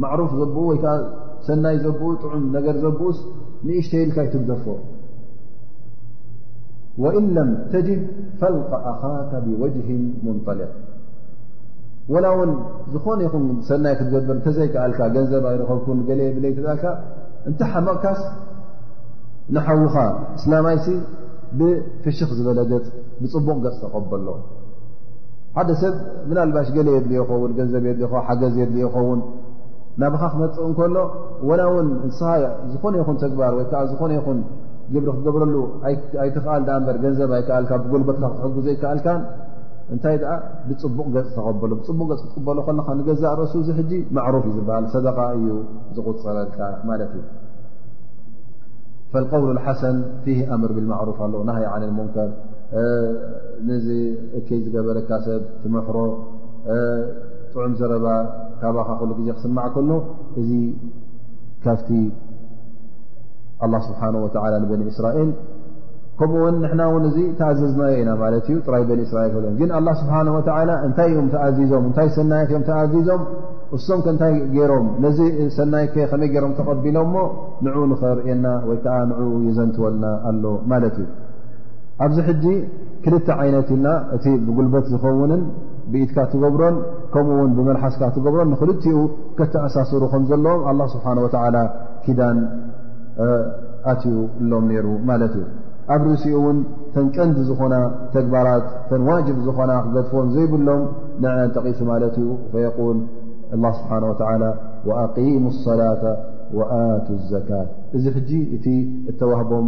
ማዕሩፍ ዘብኡ ወይ ከዓ ሰናይ ዘብኡ ጥዑም ነገር ዘብኡስ ንእሽተይ ኢልካ ይትደፎ ወእን ለም ተጅድ ፈልቀ ኣኻካ ብወጅህ ሙንጠልቅ ወላ እውን ዝኾነ ይኹም ሰናይ ክትገብር እንተዘይከኣልካ ገንዘብ ኣይረኸብኩን ገለ የብለይ ትልካ እንተ ሓመቕካስ ንሓውኻ እስላማይሲ ብፍሽኽ ዝበለ ገፅ ብፅቡቕ ገፅ ተቐበሎ ሓደ ሰብ ምናልባሽ ገለ የድልዮ ይኸውን ገንዘብ የድልዮ ኸው ሓገዝ የድልዮ ይኸውን ናብኻ ክመፅእ እንከሎ ወላ እውን እንስኻ ዝኾነ ይኹን ተግባር ወይ ከዓ ዝኾነ ይኹን ግብሪ ክትገብረሉ ኣይትኽኣል ዳኣ እበር ገንዘብ ኣይከኣልካ ብጎልበትካ ክትሕጉ ዘይከኣልካን እንታይ ደኣ ብፅቡቕ ገፅ ተቐበሎ ብፅቡቕ ገፅ ክትቅበሎ ከለካ ንገዛእ ርእሱ እዚ ሕጂ ማዕሩፍ እዩ ዝበሃል ሰደቃ እዩ ዝቁፅረልካ ማለት እዩ ፈልቀውሉ ሓሰን ፊሂ ኣምር ብልማዕሩፍ ኣሎ ናሃይ ዓን ሙንከር ነዚ እከይ ዝገበረካ ሰብ ትመሕሮ ጥዑም ዘረባ ካባኻ ኩሉ ግዜ ክስማዕ ከሎ እዚ ካብቲ ኣላ ስብሓን ወተላ ንበኒ እስራኤል ከምኡ ውን ንሕና እውን እዚ ተኣዘዝናዮ ኢና ማለት እዩ ጥራይ በኒ እስራኤል ክብለ ግን ኣላ ስብሓን ወተላ እንታይ እዮም ተኣዚዞም እንታይ ሰናይት እዮም ተኣዚዞም እሶም ከ እንታይ ገይሮም ነዚ ሰናይ ከ ከመይ ገይሮም ተቐቢሎም ሞ ንዑ ንኸርእየና ወይ ከዓ ንዑ ይዘንትወልና ኣሎ ማለት እዩ ኣብዚ ሕጂ ክልተ ዓይነት ኢልና እቲ ብጉልበት ዝኸውንን ብኢትካ ትገብሮን ከምኡ ውን ብመልሓስካ ትገብሮን ንክልትኡ ከተኣሳስሩ ከም ዘለዎም ኣላ ስብሓን ወተላ ኪዳን ኣትዩ ሎም ነይሩ ማለት እዩ ኣብ ርእሲኡ እውን ተን ቀንዲ ዝኾና ተግባራት ተን ዋጅብ ዝኾና ክገድፎን ዘይብሎም ንዐን ጠቒሱ ማለት እዩ ፈየቁል ኣላ ስብሓን ወተላ ወኣቂሙ ሰላተ ወኣቱ ዘካት እዚ ሕጂ እቲ እተዋህቦም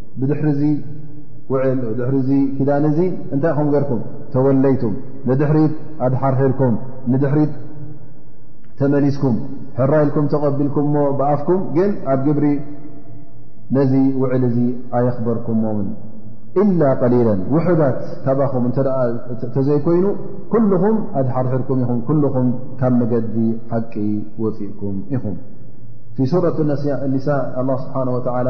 ብድሕሪ እዚ ውዕል ድሕሪ እዚ ኪዳን እዚ እንታይ ኹም ገርኩም ተወለይቱም ንድሕሪት ኣድሓርሒርኩም ንድሕሪት ተመሊስኩም ሕራ ኢልኩም ተቐቢልኩም ሞ ብኣፍኩም ግን ኣብ ግብሪ ነዚ ውዕል እዚ ኣየኽበርኩሞምን ኢላ ቀሊለን ውሑዳት ካባኹም እተ እተዘይኮይኑ ኩልኹም ኣድሓርሕርኩም ኢኹም ኩልኹም ካብ መገዲ ሓቂ ወፂእኩም ኢኹም ፊ ሱረት ኒሳ ኣላ ስብሓን ወተላ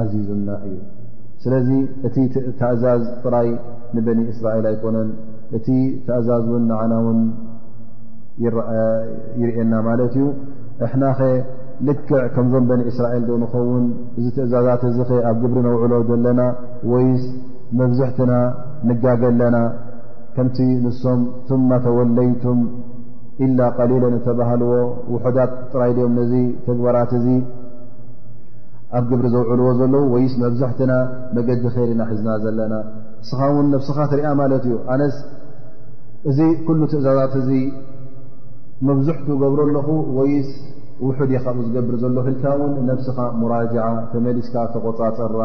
ኣዚዙና እዩ ስለዚ እቲ ተእዛዝ ጥራይ ንበኒ እስራኤል ኣይኮነን እቲ ተእዛዝ ውን ንዓና ውን ይርእየና ማለት እዩ እሕና ኸ ልክዕ ከምዞም በኒ እስራኤል ዶ ንኸውን እዚ ትእዛዛት እዚ ኸ ኣብ ግብሪ ነውዕሎ ዘለና ወይስ መብዝሕትና ንጋገ ኣለና ከምቲ ንሶም ثማ ተወለይቱም ኢላ ቀሊለን እተባሃልዎ ውሑዳት ጥራይ ድኦም ነዚ ተግባራት እዚ ኣብ ግብሪ ዘውዕልዎ ዘለዉ ወይስ መብዛሕትና መገዲ ኸይሪና ሒዝና ዘለና እስኻ ውን ነብስኻ ትሪኣ ማለት እዩ ኣነስ እዚ ኩሉ ትእዛዛት እዚ መብዝሕቱ ገብሮ ኣለኹ ወይስ ውሑድ እየ ካብኡ ዝገብር ዘሎ ክልካ ውን ነብስኻ ሙራጃዓ ተመሊስካ ተቆፃፀራ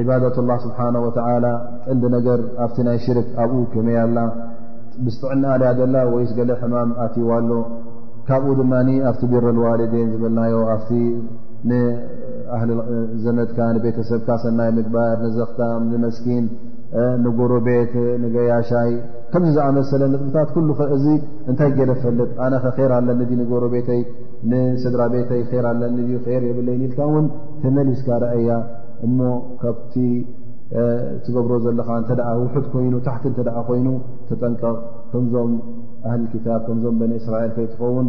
ዕባደት ላ ስብሓን ወተላ ቀንዲ ነገር ኣብቲ ናይ ሽርክ ኣብኡ ከመይ ኣላ ብስጥዕና ኣድያ ዘላ ወይስ ገለ ሕማም ኣትዋ ኣሎ ካብኡ ድማ ኣብቲ ቢረልዋልዴን ዝበልናዮ ንኣህሊ ዘመድካ ንቤተሰብካ ሰናይ ምግባር ንዘኽታም ንመስኪን ንጎሮቤት ንገያሻይ ከምዚ ዝኣመሰለ ንጥብታት ኩሉ ከ እዚ እንታይ ገይረ ፈልጥ ኣነ ከ ር ኣለኒ ድ ንጎሮ ቤተይ ንስድራ ቤተይ ር ኣለኒ ዩ ር የብለይ ኢልካ እውን ተመሊስካ ርኣያ እሞ ካብቲ ትገብሮ ዘለካ እተ ውሑድ ኮይኑ ታሕቲ እተ ኮይኑ ተጠንቀቕ ከምዞም ኣህሊ ክታብ ከምዞም በኒ እስራኤል ከይትኸውን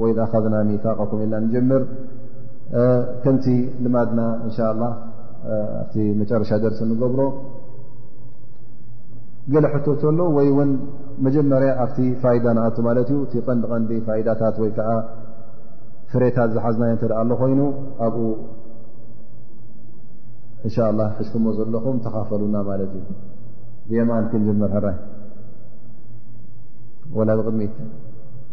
ወኢዝ ኣኸዝና ሚታቀኩም ኢልና ንጀምር ከምቲ ልማድና እንሻ ላ ኣብቲ መጨረሻ ደርሲ ንገብሮ ገለ ሕቶ ተሎ ወይ እውን መጀመርያ ኣብቲ ፋይዳ ንኣቱ ማለት እዩ እቲ ቀንዲ ቀንዲ ፋይዳታት ወይ ከዓ ፍሬታት ዝሓዝናዮ እተ ኣሎ ኮይኑ ኣብኡ እንሻ ላ ሕዝኩሞ ዘለኹም ተኻፈሉና ማለት እዩ ብየማን ክንጀምር ሕራይ ወላ ብቅድሚት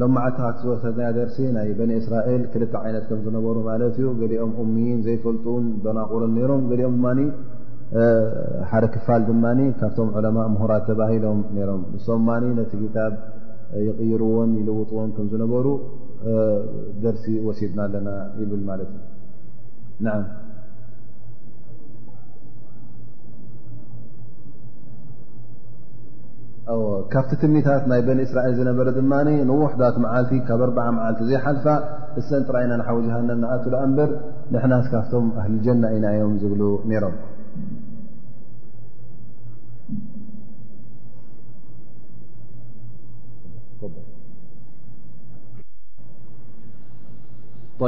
ሎም መዓልትኻ ዝወሰድናያ ደርሲ ናይ በኒ እስራኤል ክልተ ዓይነት ከም ዝነበሩ ማለት እዩ ገሊኦም ኡምይን ዘይፈልጡን ደናቑርን ነይሮም ገሊኦም ድማ ሓደ ክፋል ድማ ካብቶም ዕለማ ምሁራት ተባሂሎም ነይሮም ንሶም ማ ነቲ ክታብ ይቕይርዎን ይልውጥዎን ከም ዝነበሩ ደርሲ ወሲድና ኣለና ይብል ማለት እዩ ን ካብቲ ትሚታት ናይ በኒ እስራኤል ዝነበረ ድማ ንውሕዳት መዓልቲ ካብ ኣርዓ መዓልቲ ዘይሓልፋ እሰን ጥራይ ኢና ንሓዊ ጀሃነም ንኣቱ ዳኣ እንበር ንሕናስ ካብቶም ኣህሊ ጀና ኢና እዮም ዝብሉ ነይሮም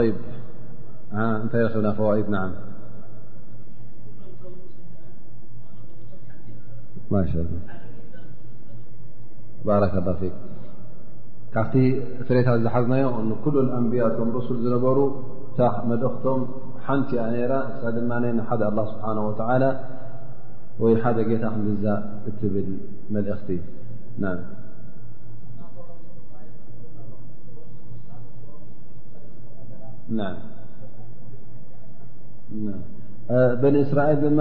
ይ እንታይ ረክብና ፈዋኢድ ና ማሻ ባረከ ላ ፊክ ካብቲ ፍሬታት ዝሓዝናዮ ኩሉ ኣንብያ ቶም ሩሱል ዝነበሩ እታ መልእኽቶም ሓንቲ እያ ነራ እሳ ድማ ንሓደ ኣላ ስብሓን ወተላ ወይ ሓደ ጌታ ክንግዛ እትብል መልእኽቲ በኒ እስራኤል ድማ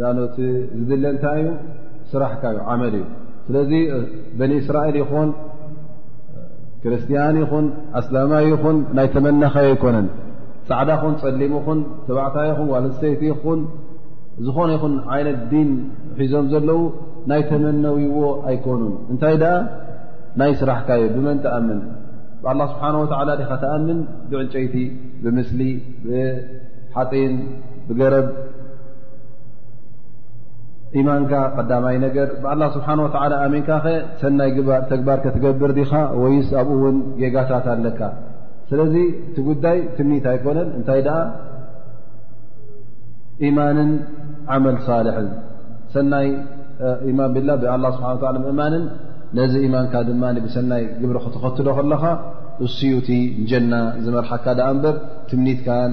ዳኖቲ ዝድለ እንታይ እዩ ስራሕካ እዩ ዓመል እዩ ስለዚ በኒ እስራኤል ይኹን ክርስትያን ይኹን ኣስላማ ይኹን ናይ ተመናኸዮ ኣይኮነን ፃዕዳ ኹን ፀሊሙ ኹን ተባዕታ ይኹን ዋልስተይቲ ይኹን ዝኾነ ይኹን ዓይነት ዲን ሒዞም ዘለዉ ናይ ተመነዊዎ ኣይኮኑን እንታይ ደኣ ናይ ስራሕካ እዩ ብመን ተኣምን ብኣላ ስብሓን ወተላ ዲካ ተኣምን ብዕንጨይቲ ብምስሊ ብሓፂን ብገረብ ኢማንካ ቀዳማይ ነገር ብኣላ ስብሓን ወተላ ኣሚንካ ኸ ሰናይ ተግባር ከትገብር ዲኻ ወይስ ኣብኡ እውን ጌጋታት ኣለካ ስለዚ እቲ ጉዳይ ትምኒት ኣይኮነን እንታይ ደኣ ኢማንን ዓመል ሳልሕን ሰናይ ኢማን ብላ ብኣላ ስብሓ ላ ምእማንን ነዚ ኢማንካ ድማ ብሰናይ ግብሪ ክትኸትሎ ከለኻ እሱዩቲ ጀና ዝመርሓካ ደኣ እምበር ትምኒትካን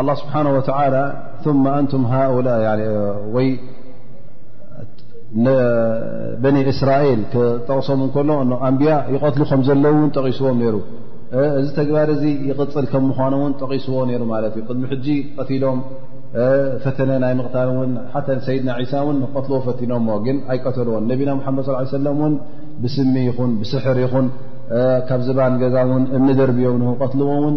ኣላ ስብሓን ወተላ ثመ ኣንቱም ሃؤላ ወይ በኒ እስራኤል ክጠቕሶም እንከሎ ኣንብያ ይቐትሉ ከም ዘለዉ እውን ጠቒስዎም ነይሩ እዚ ተግባር እዚ ይቕፅል ከም ምኳኑ እውን ጠቒስዎ ነይሩ ማለት እዩ ቅድሚ ሕጂ ቀትሎም ፈተነ ናይ ምቕታል እውን ሓተ ሰይድና ዒሳ እውን ንክቀትልዎ ፈቲኖምዎ ግን ኣይቀተልዎን ነቢና ሓመድ ስ ሰለም እውን ብስሚ ይኹን ብስሕር ይኹን ካብ ዝባን ገዛ እውን እምኒ ደርብዮም ንክቀትልዎ እውን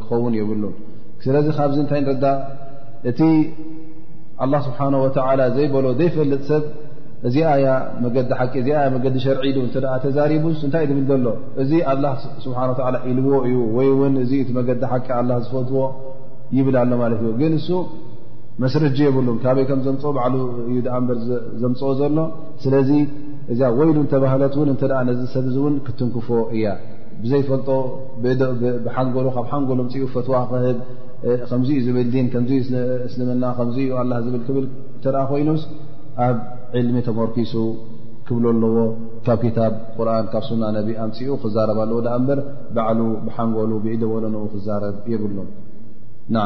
ክኸውን የብሉን ስለዚ ካብዚ እንታይ ንርዳእ እቲ ኣላ ስብሓን ወተላ ዘይበሎ ዘይፈልጥ ሰብ እዚኣ ያ መገዲ ሓቂ እዚኣ ያ መገዲ ሸርዒ ኢሉ እተ ተዛሪቡ እንታይ ድብል ዘሎ እዚ ኣላ ስብሓ ላ ኢልዎ እዩ ወይ እውን እዚ እቲ መገዲ ሓቂ ኣላ ዝፈትዎ ይብል ኣሎ ማለት እዩ ግን እሱ መስረጂ የብሉን ካበይ ከም ዘምፅ ባዕሉ እዩ ድኣ ምበር ዘምፅኦ ዘሎ ስለዚ እዚኣ ወይሉ እንተባህለት እውን እተ ነዚ ሰብ እዚ እውን ክትንክፎ እያ ብዘይፈልጦ ብሓንጎሎ ካብ ሓንጎሎ ምፅኡ ፈትዋ ክህብ ከምዚ ዩ ዝብል ዲን ከምዚ እስልምና ከምዚ ዩ ኣላ ዝብል ክብል ተርኣ ኮይኑስ ኣብ ዕልሚ ተመርኪሱ ክብሎ ኣለዎ ካብ ክታብ ቁርን ካብ ሱና ነቢ ኣምፅኡ ክዛረብ ኣለዎ ዳኣ እምበር ባዕሉ ብሓንጎሉ ብኢደ ወለንኡ ክዛረብ የብሉን ና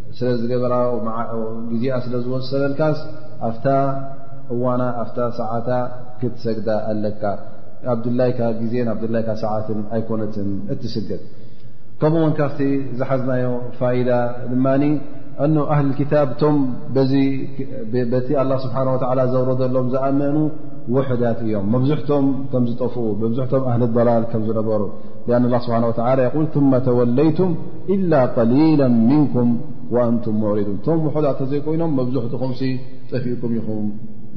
ስለ ዝገበራ ግዜኣ ስለ ዝወሰለልካስ ኣፍታ እዋና ኣፍታ ሰዓታ ክትሰግዳ ኣለካ ኣብ ድላይካ ግዜን ኣብ ድላይካ ሰዓትን ኣይኮነትን እትስገድ ከምኡ ውን ካብቲ ዝሓዝናዮ ፋይዳ ድማ ኣኖ ኣህሊ ክታብ እቶም በቲ ኣላ ስብሓን ወላ ዘውረደሎም ዝኣመኑ ውሕዳት እዮም መብዝሕቶም ከም ዝጠፍኡ መብዝሕቶም ኣህሊ ላል ከም ዝነበሩ ን ስብሓ ወ ል ቱመ ተወለይቱም ኢላ ቀሊላ ምንኩም ወኣንቱም ሙዕሪዱን እቶም ውሑዳት ተዘይኮይኖም መብዝሕትኹም ጠፊኡኩም ኢኹም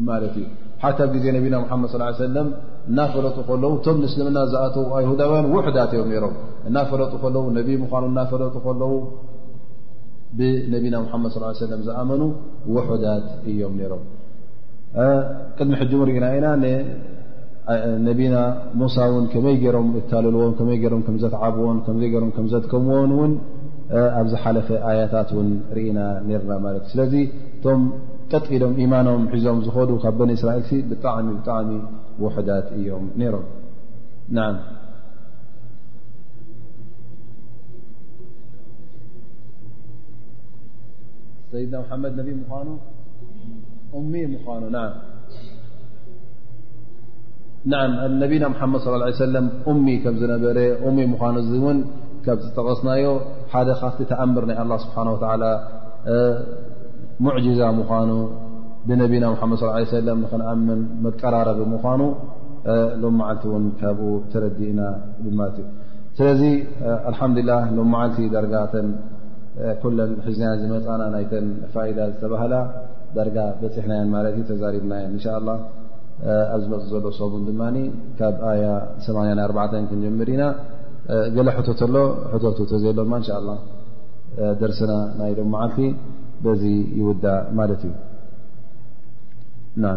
ማለት እዩ ሓታ ግዜ ነቢና ሓመድ ስ ሰለም እናፈለጡ ከለዉ እቶም ምስልምና ዝኣተዉ ኣይሁዳውያን ውሕዳት እዮም ነሮም እናፈለጡ ከለዉ ነቢ ምኳኑ እናፈለጡ ከለዉ ብነቢና ሓመድ ስ ሰለም ዝኣመኑ ውሑዳት እዮም ነሮም ቅድሚ ሕጂ ርእና ኢና ነቢና ሙሳ እውን ከመይ ገይሮም እታለልዎን ከመይ ገሮም ከም ዘትዓብዎን ከመዘይ ገሮም ከም ዘድከምዎን እውን ኣብ ዝሓለፈ ኣያታት እውን ርኢና ነርና ማለት እዩ ስለዚ እቶም ቀጥ ኢሎም ኢማኖም ሒዞም ዝኸዱ ካብ በኒ እስራኤልሲ ብጣዕሚ ብጣዕሚ ውሕዳት እዮም ነይሮም ና ሰይድና መሓመድ ነቢ ምኳኑ እሚ ምኳኑ ና ነቢና ሓመድ ص ه ሰለ ኡሚ ከም ዝነበረ ኡሚ ምዃኑ እ እውን ካብ ዝጠቐስናዮ ሓደ ካብቲ ተኣምር ናይ ኣላ ስብሓ ላ ሙዕጅዛ ምዃኑ ብነቢና ሓመድ ص ه ሰለ ንክንኣምን መቀራረቢ ምዃኑ ሎ መዓልቲ እውን ካብኡ ተረዲእና ብማለት እዩ ስለዚ ኣልሓምዱላ ሎ መዓልቲ ዳርጋተን ኩለን ሕዝናያን ዝመፃና ናይተን ፋኢዳ ዝተባህላ ዳርጋ በፂሕናየን ማለት እዩ ተዛሪብናየን እንሻ ላ ኣብ ዝመፅእ ዘሎ ሰቡን ድማ ካብ ኣያ 84 ክንጀምር ኢና ገለ ሕቶት ኣሎ ሕቶት ተዘሎ ድማ እንሻ ላ ደርስና ናይ ሎም መዓልቲ በዚ ይውዳእ ማለት እዩ ና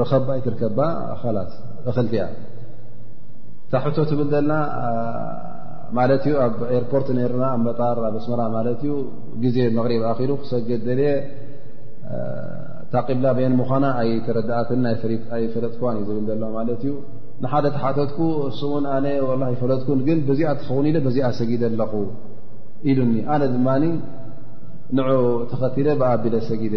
ርኸባ ኣይትርከባ ላስ እኽልቲ እያ እታ ሕቶ ትብል ዘና ማለት ዩ ኣብ ኤርፖርት ነርና ኣብ መጣር ኣብ ኣስመራ ማለት ዩ ግዜ መቕሪብ ኣኪሉ ክሰግድ ዘልየ እታ ቂብላ በየን ምዃና ኣይተረዳእትን ኣይፈለጥክዋን እዩ ዝብል ዘሎ ማለት እዩ ንሓደ ተሓተትኩ እሱውን ኣነ ወላ ይፈለጥኩን ግን በዚኣ ትኸውን ኢለ በዚኣ ሰጊደ ኣለኹ ኢሉኒ ኣነ ድማ ንዑ ተኸትለ ብኣቢለ ሰጊደ